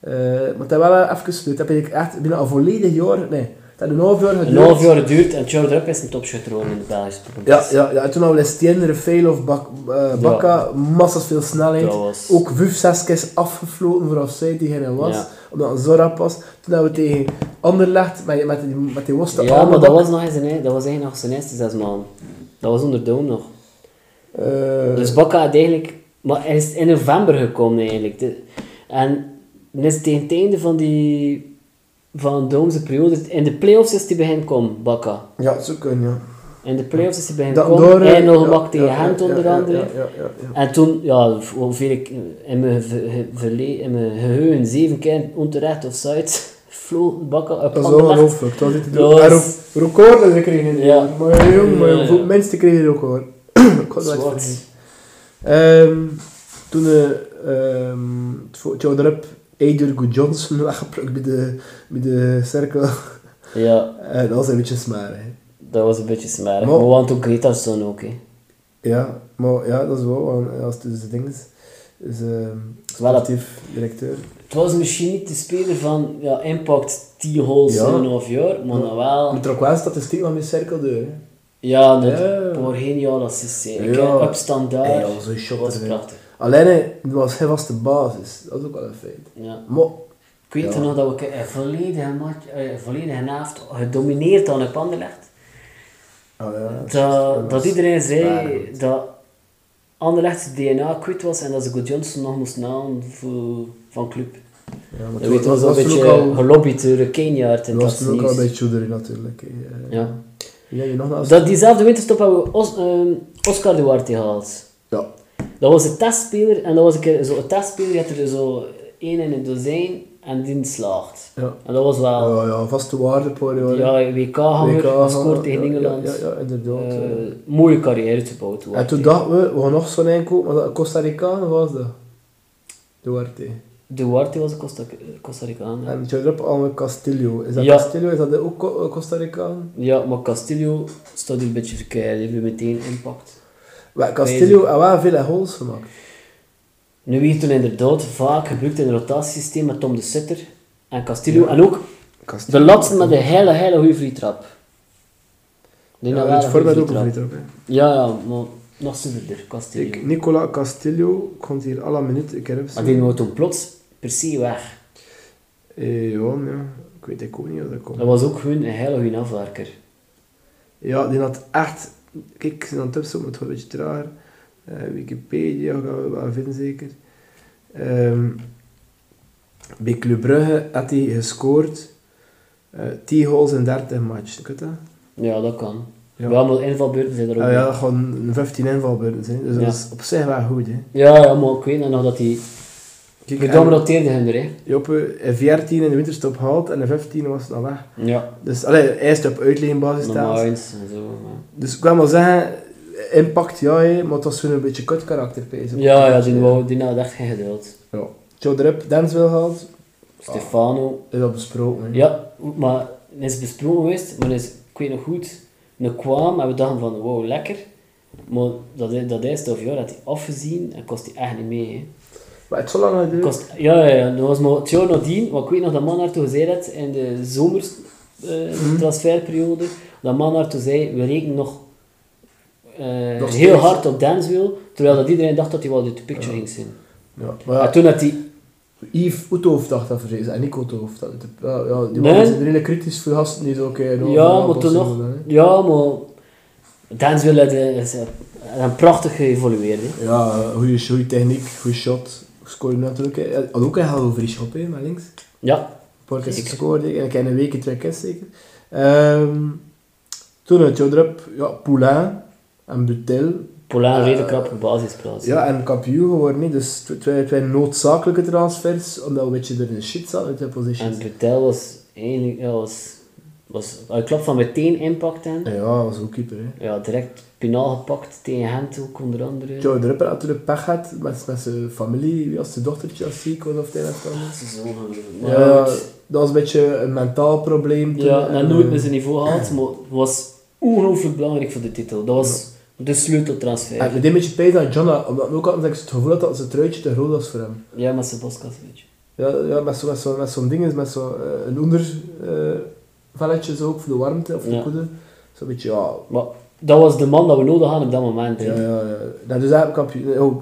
Eh, maar het heeft wel even. Dat heb ik echt binnen een volledig jaar, nee, het heeft een half jaar geduurd. Een half jaar geduurd en Charles is een topschutter in de Belgische Ja, ja, ja, en toen hadden we Lestien, Rafael of Bak, eh, Bakka, massas veel snelheid. Dat was... Ook vijf, zes keer afgefloten voor offside die geen was. Ja. Omdat een Zora pas. Toen hebben we tegen Anderlecht met, met, die, met die Ja, maar dat was, nog eens een, dat was eigenlijk nog zijn eerste zes maanden. Dat was onder Dome nog. Eh, Dus Bakka had eigenlijk... Maar hij is in november gekomen eigenlijk. De- en is tegen het einde van die... Van Dome's periode... In de play-offs is hij hen komen, Bakka. ja, zo kunnen, ja. In de play-offs is hij bij hen Da- komen. door, eh, Hij nog ja, gemaakt tegen ja, Gent ja, onder andere. Ja, ja, ja, ja. En toen, ja, hoeveel ik in mijn, ver- verle- in mijn geheugen zeven keer onterecht of zoiets vloog Bakka op Dat is ongelooflijk. Dat En ro- record dat kregen. Ja. Maar jong, maar Ja, ja. mensen kregen ook hoor. Ik had het vergeten. Ehm, toen eh, ehm, het vo- het jaar erop Eidur Johnson weggeplukt bij de, bij de cirkel. Ja, En dat was een beetje smaar. Hè. dat was een beetje smerig. Maar- hadden ook Gretarsson ook, hè. Ja, maar ja, dat is wel, want als het dus de ding is, is Wel dat- sportief directeur. Het was misschien niet de speler van ja, impact 10 goals Ja. in een half jaar, maar Ja. dan wel... Moet er ook wel statistiek van mijn cirkel hè. Ja, dat Ja. een paar geniale assists. hè. Ik Ja. heb opstand daar. Hey, dat was een shot was erin. prachtig. Alleen, dat was hij was de basis. Dat is ook wel een feit. Ja. Maar, Ik weet Ja. nog dat we een volledige, match, eh, volledige avond gedomineerd hadden op Anderlecht. ah, ja, Dat, dat iedereen zei dat Anderlecht DNA kwijt was en dat ze Good Johnson nog moest halen voor, van club. Ja, maar weet was een was toen beetje al- gelobbyd door en Dat was toen ook al een beetje choederig natuurlijk. Eh, Ja. Ja, je nog naast? Dat, diezelfde winterstop hebben we Os, ehm, Oscar Duarte gehaald. Ja. Dat was een testspeler en dat was een keer zo een testspeler, je had er zo één in een dozijn en die slaagt. Ja. En dat was wel, Ja, ja, vaste waarde ja, WK-hanger, WK, gescoord tegen ja, Engeland. Ja, ja, inderdaad. Eh, ja. mooie carrière te bouwen. En toen dachten we, we gaan nog zo'n inkoop, maar dat Costa Rica was dat. Duarte. Duarte was een Costa, Costa Ricaan. ja. En je al met Castillo. Is dat. Castillo? Is dat ook Co- Costa Ricaan? Ja, maar Castillo staat hier een beetje verkeerd. Heeft meteen impact. Wel, Castillo heeft wel veel goals gemaakt. Nu werd toen inderdaad vaak gebruikt in een rotatiesysteem met Tom de Sitter en Castillo. Ja. En ook Castillo. de laatste met een hele, hele goede vrije trap. Die Ja, het goede ook een vrije vrije trap. hè. Ja, ja, maar nog zuiverder, Castillo. Nicola Castillo komt hier alle minuten. Ik heb Maar die wordt toen plots per se weg. Eh, ja, ja, ik weet ook niet hoe dat komt. Dat was ook gewoon een hele goede afwerker. Ja, die had echt... Kijk, ik zit aan het het gaat een beetje trager. Eh, Wikipedia gaan we wel vinden, zeker. Ehm, bij Club Brugge had hij gescoord eh 10 goals in 30 matchen. Je dat? Ja, dat kan. Ja. Wel, maar invalbeurten zijn er ook Ah, ja, gewoon 15 invalbeurten zijn. Dus Ja. dat is op zich wel goed. Hè. Ja, ja, maar ik weet nog dat hij... En roteerde hem er, hè. Joppe in 14 in de winterstop gehaald en in 15 was al weg. Ja. Dus allee, eerst op uitleggenbasis Normaal staan. eens en zo. maar- Dus ik kan wel zeggen, impact ja, maar het was zo'n een beetje kut karakter. Ja, ja, die, wou, die had echt geen geduld. Ja. Joe Drup, Dansville gehaald, Stefano. is dat besproken. hè. Ja, maar het is besproken geweest, maar is, ik weet nog goed, een kwam en we dachten van, wow, lekker. Maar dat, dat eerste half jaar had hij afgezien en kost hij echt niet mee. Hè. Maar het is zo lang geduurd. Kost, ja, ja, ja, dat was maar het jaar nadien, want ik weet nog dat man daartoe gezegd had in de zomers eh, Mhm. transferperiode, dat man daartoe zei, we rekenen nog, Nog heel hard op Dansville, terwijl dat iedereen dacht dat hij wel de picture ging zijn. Ja, maar En toen had hij Yves Oethoofd dacht dat voor en Oethoofd. Dat, ja, ja, die Nee. zijn redelijk kritisch voor gasten die zo oké. Ja, maar toen nog. Ja, maar eh, is, een prachtig geëvolueerd. Ja, goede techniek, goede shot. Scoorde natuurlijk. Hij had ook een heel vrij shot hè, met links. Ja, Een keer gescoord en ik heb een week twee keer zeker. Ehm, toen had Joe Drup, ja, Poulain en Butel. Poulain een Eh, redelijk krap basisplaats. Ja, en kampioen geworden. hè. Dus tw- twee, twee noodzakelijke transfers, omdat we een beetje er in de shit zaten uit de positions. En Betel was eigenlijk, ja, was, was, ik klap van meteen impact in. Ja, was ook keeper. Hè. Ja, direct pinaal gepakt tegen Gent ook onder andere. Joe Drup had natuurlijk pech gehad met, met zijn familie. Wie was zijn dochtertje als ziek was of het een of. Dat Ja, goed. dat was een beetje een mentaal probleem. toen. ja, en nooit eh, met zijn niveau gehaald, maar was ongelooflijk belangrijk voor de titel. Dat was de sleuteltransfer. En met dit beetje pijn dat John, had- omdat we ook hadden ik het gevoel had dat zijn truitje te groot was voor hem. Ja, met zijn boskas, weet je. Ja, ja met zo'n met zo, met zo'n ding, is met zo'n eh, een onder eh, velletje zo ook voor de warmte of de Ja. koede. Zo'n beetje, ja. Maar dat was de man dat we nodig hadden op dat moment. hè. Ja, ja, ja. Dat is eigenlijk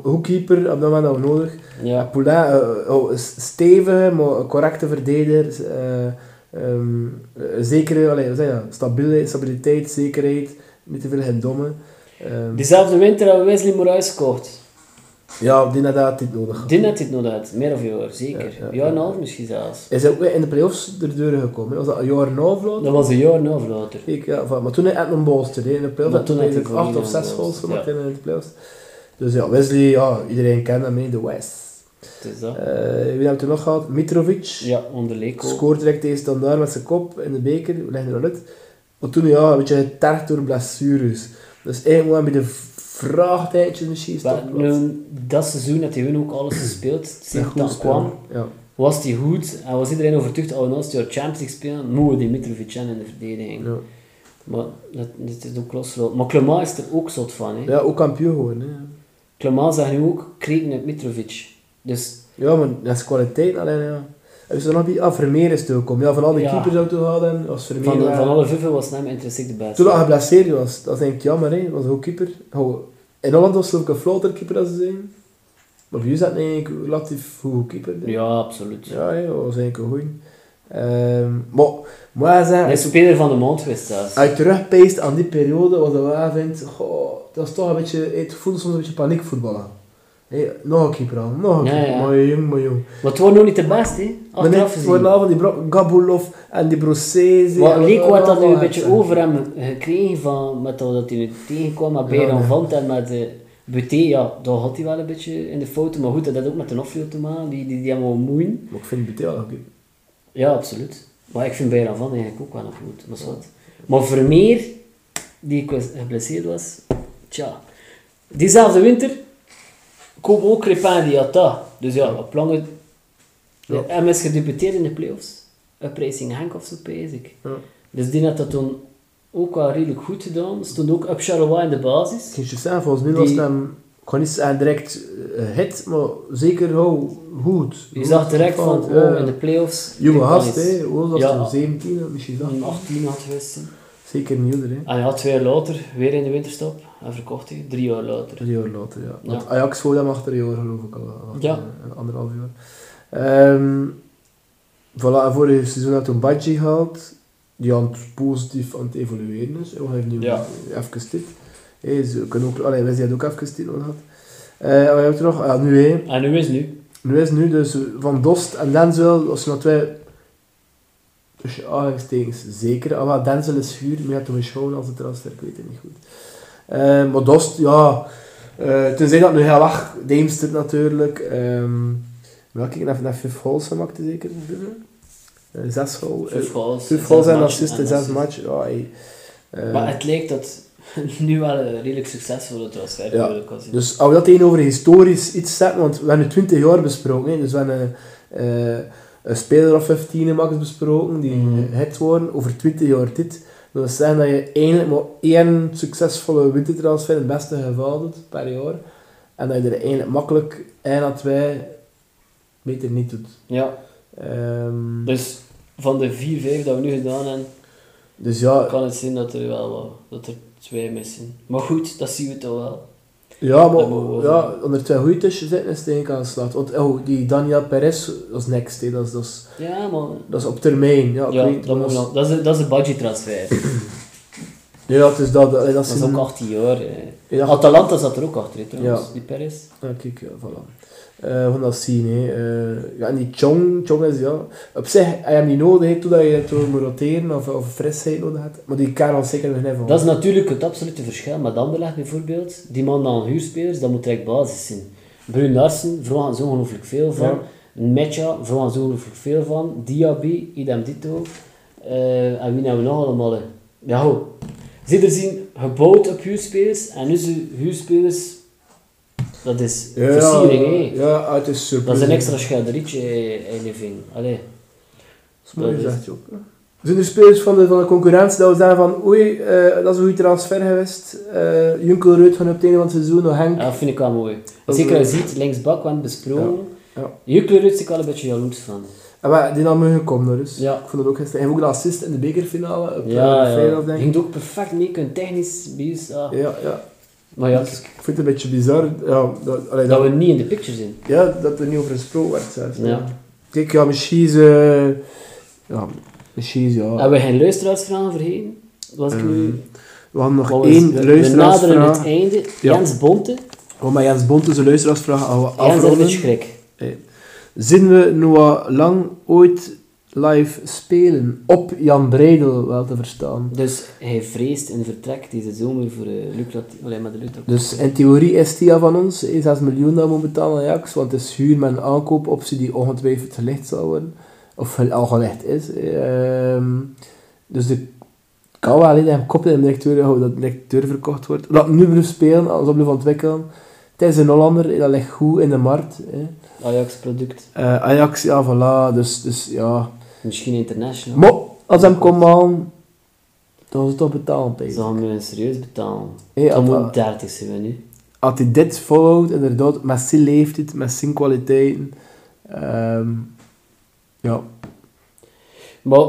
hoekkeeper, op dat moment dat we nodig. Ja. Ja. Poulain, eh, oh, stevige, maar een correcte verdediger. eh, ehm, eh, zekere, allee, wat zeg je, stabiele, stabiliteit, zekerheid. Niet te veel gedomme. Ehm, Diezelfde winter hebben we Wesley Moraes gekocht. ja, die had niet nodig. gehad. Die had dit nog uit, meer of jaar, zeker. Ja, ja, jaar en half misschien zelfs. Hij is ook weer in de playoffs erdoor gekomen. Was dat een jaar en half later? Dat was een jaar en half later. Kijk, ja, van- maar toen had hij een bolster. In de playoffs Maar toen had hij acht of zes goals gemaakt in de playoffs. Dus ja, Wesley, ja, iedereen kent hem, hè, de West. Het is dat. Eh, wie hebben we toen nog gehad? Mitrovic. Ja, onder Leko. Scoort direct tegen Standaard met zijn kop in de beker. We leggen er al uit. Maar toen, ja, een beetje getergd door blessures. Dus eigenlijk een beetje vraagtijdje misschien. Maar nu, dat seizoen had hij hun ook alles gespeeld. Sinds spelen. kwam, Ja. was hij goed. En was iedereen overtuigd, oh, als hij Champions League spelen, moeten we die Mitrovic in de verdediging. Ja. Maar dat, dat is ook losgelopen. Maar Clement is er ook zot van. Hè. ja, ook kampioen geworden. Hè. Clement zegt nu ook, kreeg met Mitrovic. Dus Ja, maar dat is kwaliteit alleen, ja. Is er nog die, ah, Vermeer is toegekomen. Ja, van al die Ja. keepers te halen, was Vermeer van, wel- van alle vuffen was hem intrinsiek de beste. Toen hij geblesseerd was, dat is eigenlijk jammer, hè. Was een goed keeper. In Holland was het ook een floater keeper, als ze zeggen. Maar bij u zat eigenlijk een relatief goed keeper. denk ik. Ja, absoluut. Ja, ja, dat was eigenlijk een goeie. Ehm, maar, je zeggen, Hij is speler van de maand geweest zelfs. als je terugpeest aan die periode, wat je wel vindt, goh, dat is toch een beetje, het voelde soms een beetje paniekvoetballen. Hey, nog een keeper aan, nog een keeper, ja. maar jong, maar jong. Maar het was nog niet de beste, hè? Maar Achteraf gezien. voor de avond die Gabulov en die Brossese. En Leko had dat nu een beetje over hem gekregen van, met dat hij nu tegenkwam met Bayern Ja. Vant en met de BT, ja, daar had hij wel een beetje in de foto. Maar goed, dat had ook met de afloop te maken. Die, die, die hebben wel moeien. Maar ik vind BT wel oké. Ja, absoluut. Maar ik vind Bayern van eigenlijk ook wel een goed. Maar, zwart. maar Vermeer, die geblesseerd was, tja. Diezelfde winter kwam ook Crepin die had dat. Dus ja, op lange... Ja. Hij is gedebuteerd in de playoffs. Een Racing Henk of zo, pees ik. Ja. Dus die had dat toen ook wel redelijk goed gedaan. Stond ook op Charleroi in de basis. Ging je zeggen, volgens mij was hem... Ik niet zeggen direct eh, hit, maar zeker wel goed. Je zag direct van, oh, in de playoffs... Jonge gast, hè. Hoe was hij? 17 of misschien dat? Een 18 had geweest. Zeker niet ouder, hè. En ja, twee jaar later, weer in de winterstop. En verkocht hij, drie jaar later. Drie jaar later, ja. Want Ja. Ajax wou hem achter een jaar, geloof ik al. achter Ja. een- een anderhalf jaar. Ehm voilà, en vorig seizoen had toen Badji gehaald. Die aan het positief aan het evolueren is. We hebben nu Ja. even dit. Hey, ze kunnen ook, allee, wij hebben ook even dit gehad. Eh wat hebben we er nog? Ah, nu, hè. En nu is het nu. Nu is het nu dus Van Dost en Denzel, als je nog twee... Dus je aanhalingstekens zeker. Ah, Denzel is huur, maar je hebt hem als het transfer, ik weet het niet goed. Eh, maar Dost, ja... eh tenzij dat nu heel weg, Deemster natuurlijk. ehm maar ik even naar vijf goals gemaakt, zeker. Eh, zes goals. Vijf goals. Vijf zes goals en matchen assists in zes assists. matchen. Ja, hey. Eh, Maar het lijkt dat nu wel een redelijk succesvolle transfer Ja. kan zijn. Dus als we dat tegenover historisch iets zetten, want we hebben nu 20 jaar besproken, hè, dus we hebben eh, een speler of 15 max besproken die Mhm. hit worden over 20 jaar dit. Dat wil zeggen dat je eigenlijk maar één succesvolle wintertransfer in het beste geval doet per jaar. En dat je er eigenlijk makkelijk 1 à 2 meter niet doet. Ja, Ehm, dus van de vier, vijf dat we nu gedaan hebben, dus ja, kan het zijn dat er wel dat er twee missen. Maar goed, dat zien we toch wel. Ja, maar ja, onder twee goeie tussen zitten is eigenlijk aan de slag. Want oh, die Daniel Perez, dat is next. hè. Dat, is, dat, is, Ja, maar... dat is op termijn. Ja, Ja, weet, dat, dat is- nog- dat, is, dat is een budgettransfer. Ja, het is dat. Dat, dat Dat is is een- ook 18 jaar. eh. Atalanta zat er ook achter, hè, trouwens, Ja. die Perez. Ja, kijk, ja, voilà. We gaan dat zien, hè. Eh, ja, en die Chong, Chong is, ja... Op zich, heb je hem niet nodig, hè, totdat je het moet roteren of, of frisheid nodig hebt. Maar die kan al zeker nog even. Dat is natuurlijk het absolute verschil met Anderlecht bijvoorbeeld. Die man dan huurspelers, dat moet direct basis zijn. Brun Larsen vragen zo ongelooflijk veel van. Ja. Mecha vragen zo ongelooflijk veel van. Diaby, idem dito. Eh, en wie hebben we nog allemaal? Ja, ho. Zit er zien gebouwd op huurspelers en nu zijn huurspelers, dat is Ja, versiering, hè. Ja, uit is super. Dat is een extra schilderietje eh, in living. Allee. Dat is gezegd, Job. Zijn er spelers van de, van de concurrentie dat we zeggen van oei, eh, dat is een goede transfer geweest. Uh, Junkel Reut van op het einde van het seizoen, nog Henk. Ja, dat vind ik wel mooi. Dat Zeker als je ziet, linksbak, het besproken. Ja, ja. Is ik wel een beetje jaloers van. En maar, die had mogen komen, dus. Ja. Ik vond het ook gisteren. Hij heeft ook een assist in de bekerfinale op Ja, de ja. Feyenoord, denk ik. Ging ook perfect mee, kunnen technisch bij ah. Ja, ja. Maar ja, ik vind het een beetje bizar. Ja, dat, allee, dat dat, we niet in de picture zijn. ja, dat er niet over gesproken werd zelfs. Ja. Kijk, ja, misschien is... eh, ja, misschien is, ja... Hebben we geen luisteraarsvragen vergeten? Was ik Ehm, nu... we hadden nog één we, we naderen het luisteraarsvraag. einde. Ja. Jens Bonte. Oh, maar Jens Bont is een luisteraarsvraag. Jens heeft een beetje schrik. Zien we nog lang ooit live spelen? Op Jan Breidel, wel te verstaan. Dus hij vreest een vertrek deze zomer voor uh, lucratief... Alleen maar de lucratief. Dus in theorie is Tia van ons, eh, 6 miljoen dat we betalen aan Ajax, want het is huur met een aankoopoptie die ongetwijfeld gelicht zal worden. Of al gelicht is. Ehm, dus de kan wel alleen hem koppelen in de directeur, dat de directeur verkocht wordt. Dat nu blijft spelen, als blijft ontwikkelen. Het is een Hollander, dat ligt goed in de markt. Hè. Ajax-product. Eh, Ajax, ja, voilà, dus, dus ja. Misschien international. Maar als hem komt aan, dan is het toch betalen, Peter. Ze gaan we serieus betalen. Hey, moet 30 zijn we nu. als hij dit volhoudt, inderdaad, met zijn leeftijd, met zijn kwaliteiten, ehm, ja, Maar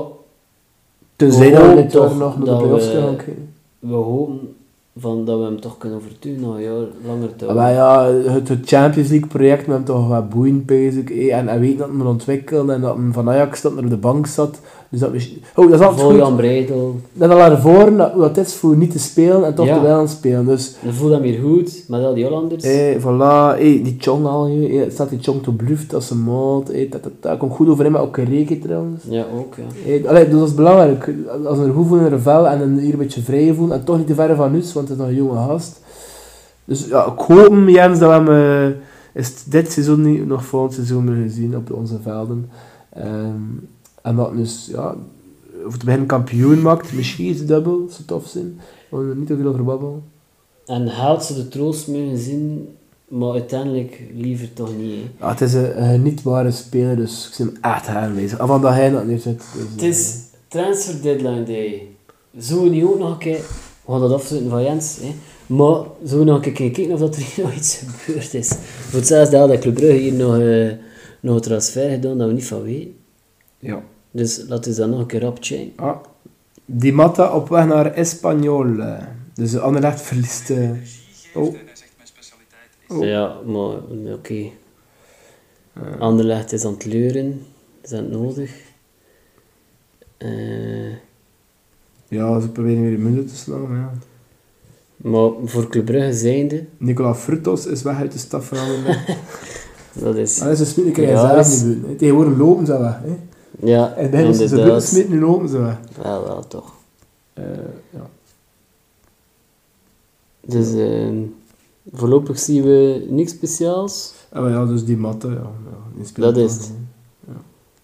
tenzij dat we dit toch nog naar de playoffs kijken. we hopen van dat we hem toch kunnen overtuigen nog langer te Maar ja, het, Champions League project met hem toch wat boeiend bezig, eh, en hij weet dat hij moet ontwikkelen, en dat hij van Ajax dat naar de bank zat, dus dat oh, dat is altijd goed, Jan Breidel. dat al ervoor, dat, dat is voor niet te spelen, en toch Ja. te wel aan het spelen, dus, Dan voelt hem weer goed met al die Hollanders. eh, voilà, die Chong al, eh, staat die Chong te bluft als een maat, eh, dat, dat, dat komt goed overeen met ook Reke trouwens. Ja, ook ja. Allee, dus dat is belangrijk. Als we er goed voelen in een vel en een hier een beetje vrij voelen en toch niet te ver van ons, want het is nog een jonge gast. Dus ja, ik hoop, Jens, dat we hem eh, is dit seizoen niet, nog volgend seizoen meer gezien op onze velden. Ehm, en dat dus, ja, of het begin kampioen maakt, misschien is het dubbel, zou tof zijn. We moeten er niet te veel over babbelen. En haalt ze de troost mogen zien, maar uiteindelijk liever toch niet. hè. Ja, het is een, een genietbare speler, dus ik hem echt aanwezig. En van dat hij dat niet zit. Dus, Het is transfer deadline day. We niet ook nog een keer... We gaan dat afsluiten van Jens, hè. Maar zullen we nog een keer kijken of dat er hier nog iets gebeurd is. Voor hetzelfde had dat Club Brugge hier nog, eh, nog een transfer gedaan dat we niet van weten. Ja. Dus laten we dat nog een keer rap checken. Ah, Di Matta op weg naar Espanyol. eh. Dus Anderlecht verliest... eh, oh, Oh. Ja, maar oké. Anderlecht is aan het leuren. Is dat nodig? Eh, ja, ze proberen weer de munten te slaan, maar ja. maar voor Club Brugge zijnde, Nicola Frutos is weg uit de staf van Anderlecht. dat is... Ah, dat is een smit, kan je Ja, zelf is- niet doen. Tegenwoordig lopen ze weg. Hè. Ja, En dan is ze buiten nu lopen ze weg. Wel, wel, toch. Eh, ja. Dus ehm, voorlopig zien we niks speciaals. Ah, maar ja, dus die matte, ja. ja die speelt Dat is het.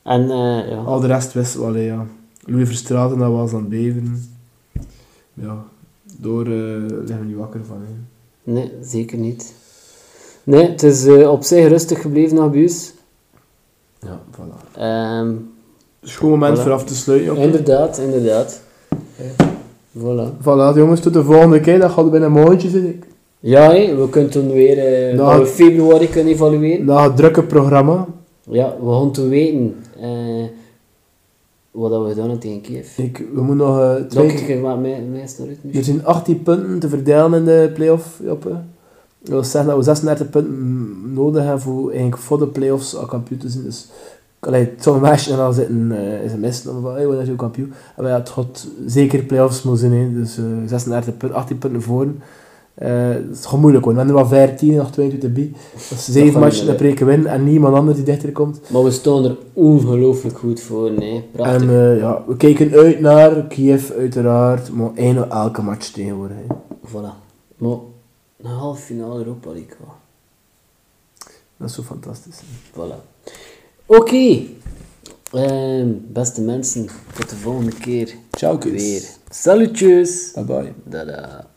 En eh, ja, Al de rest wisten we wel, hè, ja. Louis Verstraeten, dat was aan het beveren. Ja, door eh liggen we niet wakker van. Hè. nee, zeker niet. Nee, het is eh, op zich rustig gebleven ons. Ja, voilà. Ehm, is een goed moment Voilà. voor af te sluiten. inderdaad, inderdaad. Voilà. Voilà, jongens, tot de volgende keer. Dat gaat binnen een maandje, zit ik. Ja, hé, we kunnen toen weer eh Nou, dat we februari kunnen evalueren. Na het drukke programma. Ja, we gaan toen weten eh, wat we gedaan hebben tegen Kiev. Ik, we moeten nog eh, Nog twee... keer wat Er misschien. zijn 18 punten te verdelen in de play-off, Joppe. Dat wil zeggen dat we 36 punten nodig hebben voor, eigenlijk voor de play-offs al kampioen te zijn. Dus, allee, sommige meisjes en dan zitten uh, is een mis, dan van, hey, wanneer is je kampioen? En wij het gaat zeker play-offs moeten zijn, hè. dus eh 36 punten, 18 punten voor. Eh, het is gewoon moeilijk hoor. We hebben er wel 15, nog 22 bij. Dat is 7 gaat matchen en preken winnen en niemand anders die dichter komt. Maar we staan er ongelooflijk goed voor, nee. Prachtig. En eh, ja, we kijken uit naar Kiev uiteraard, maar één elke match tegenwoordig. hè. Voilà. Maar een halve finale Europa League. wel. Dat is zo fantastisch. hè. Voilà. Oké. Ehm, beste mensen, tot de volgende keer. Ciao, kus. Weer. Salutjes. Bye bye. Dada.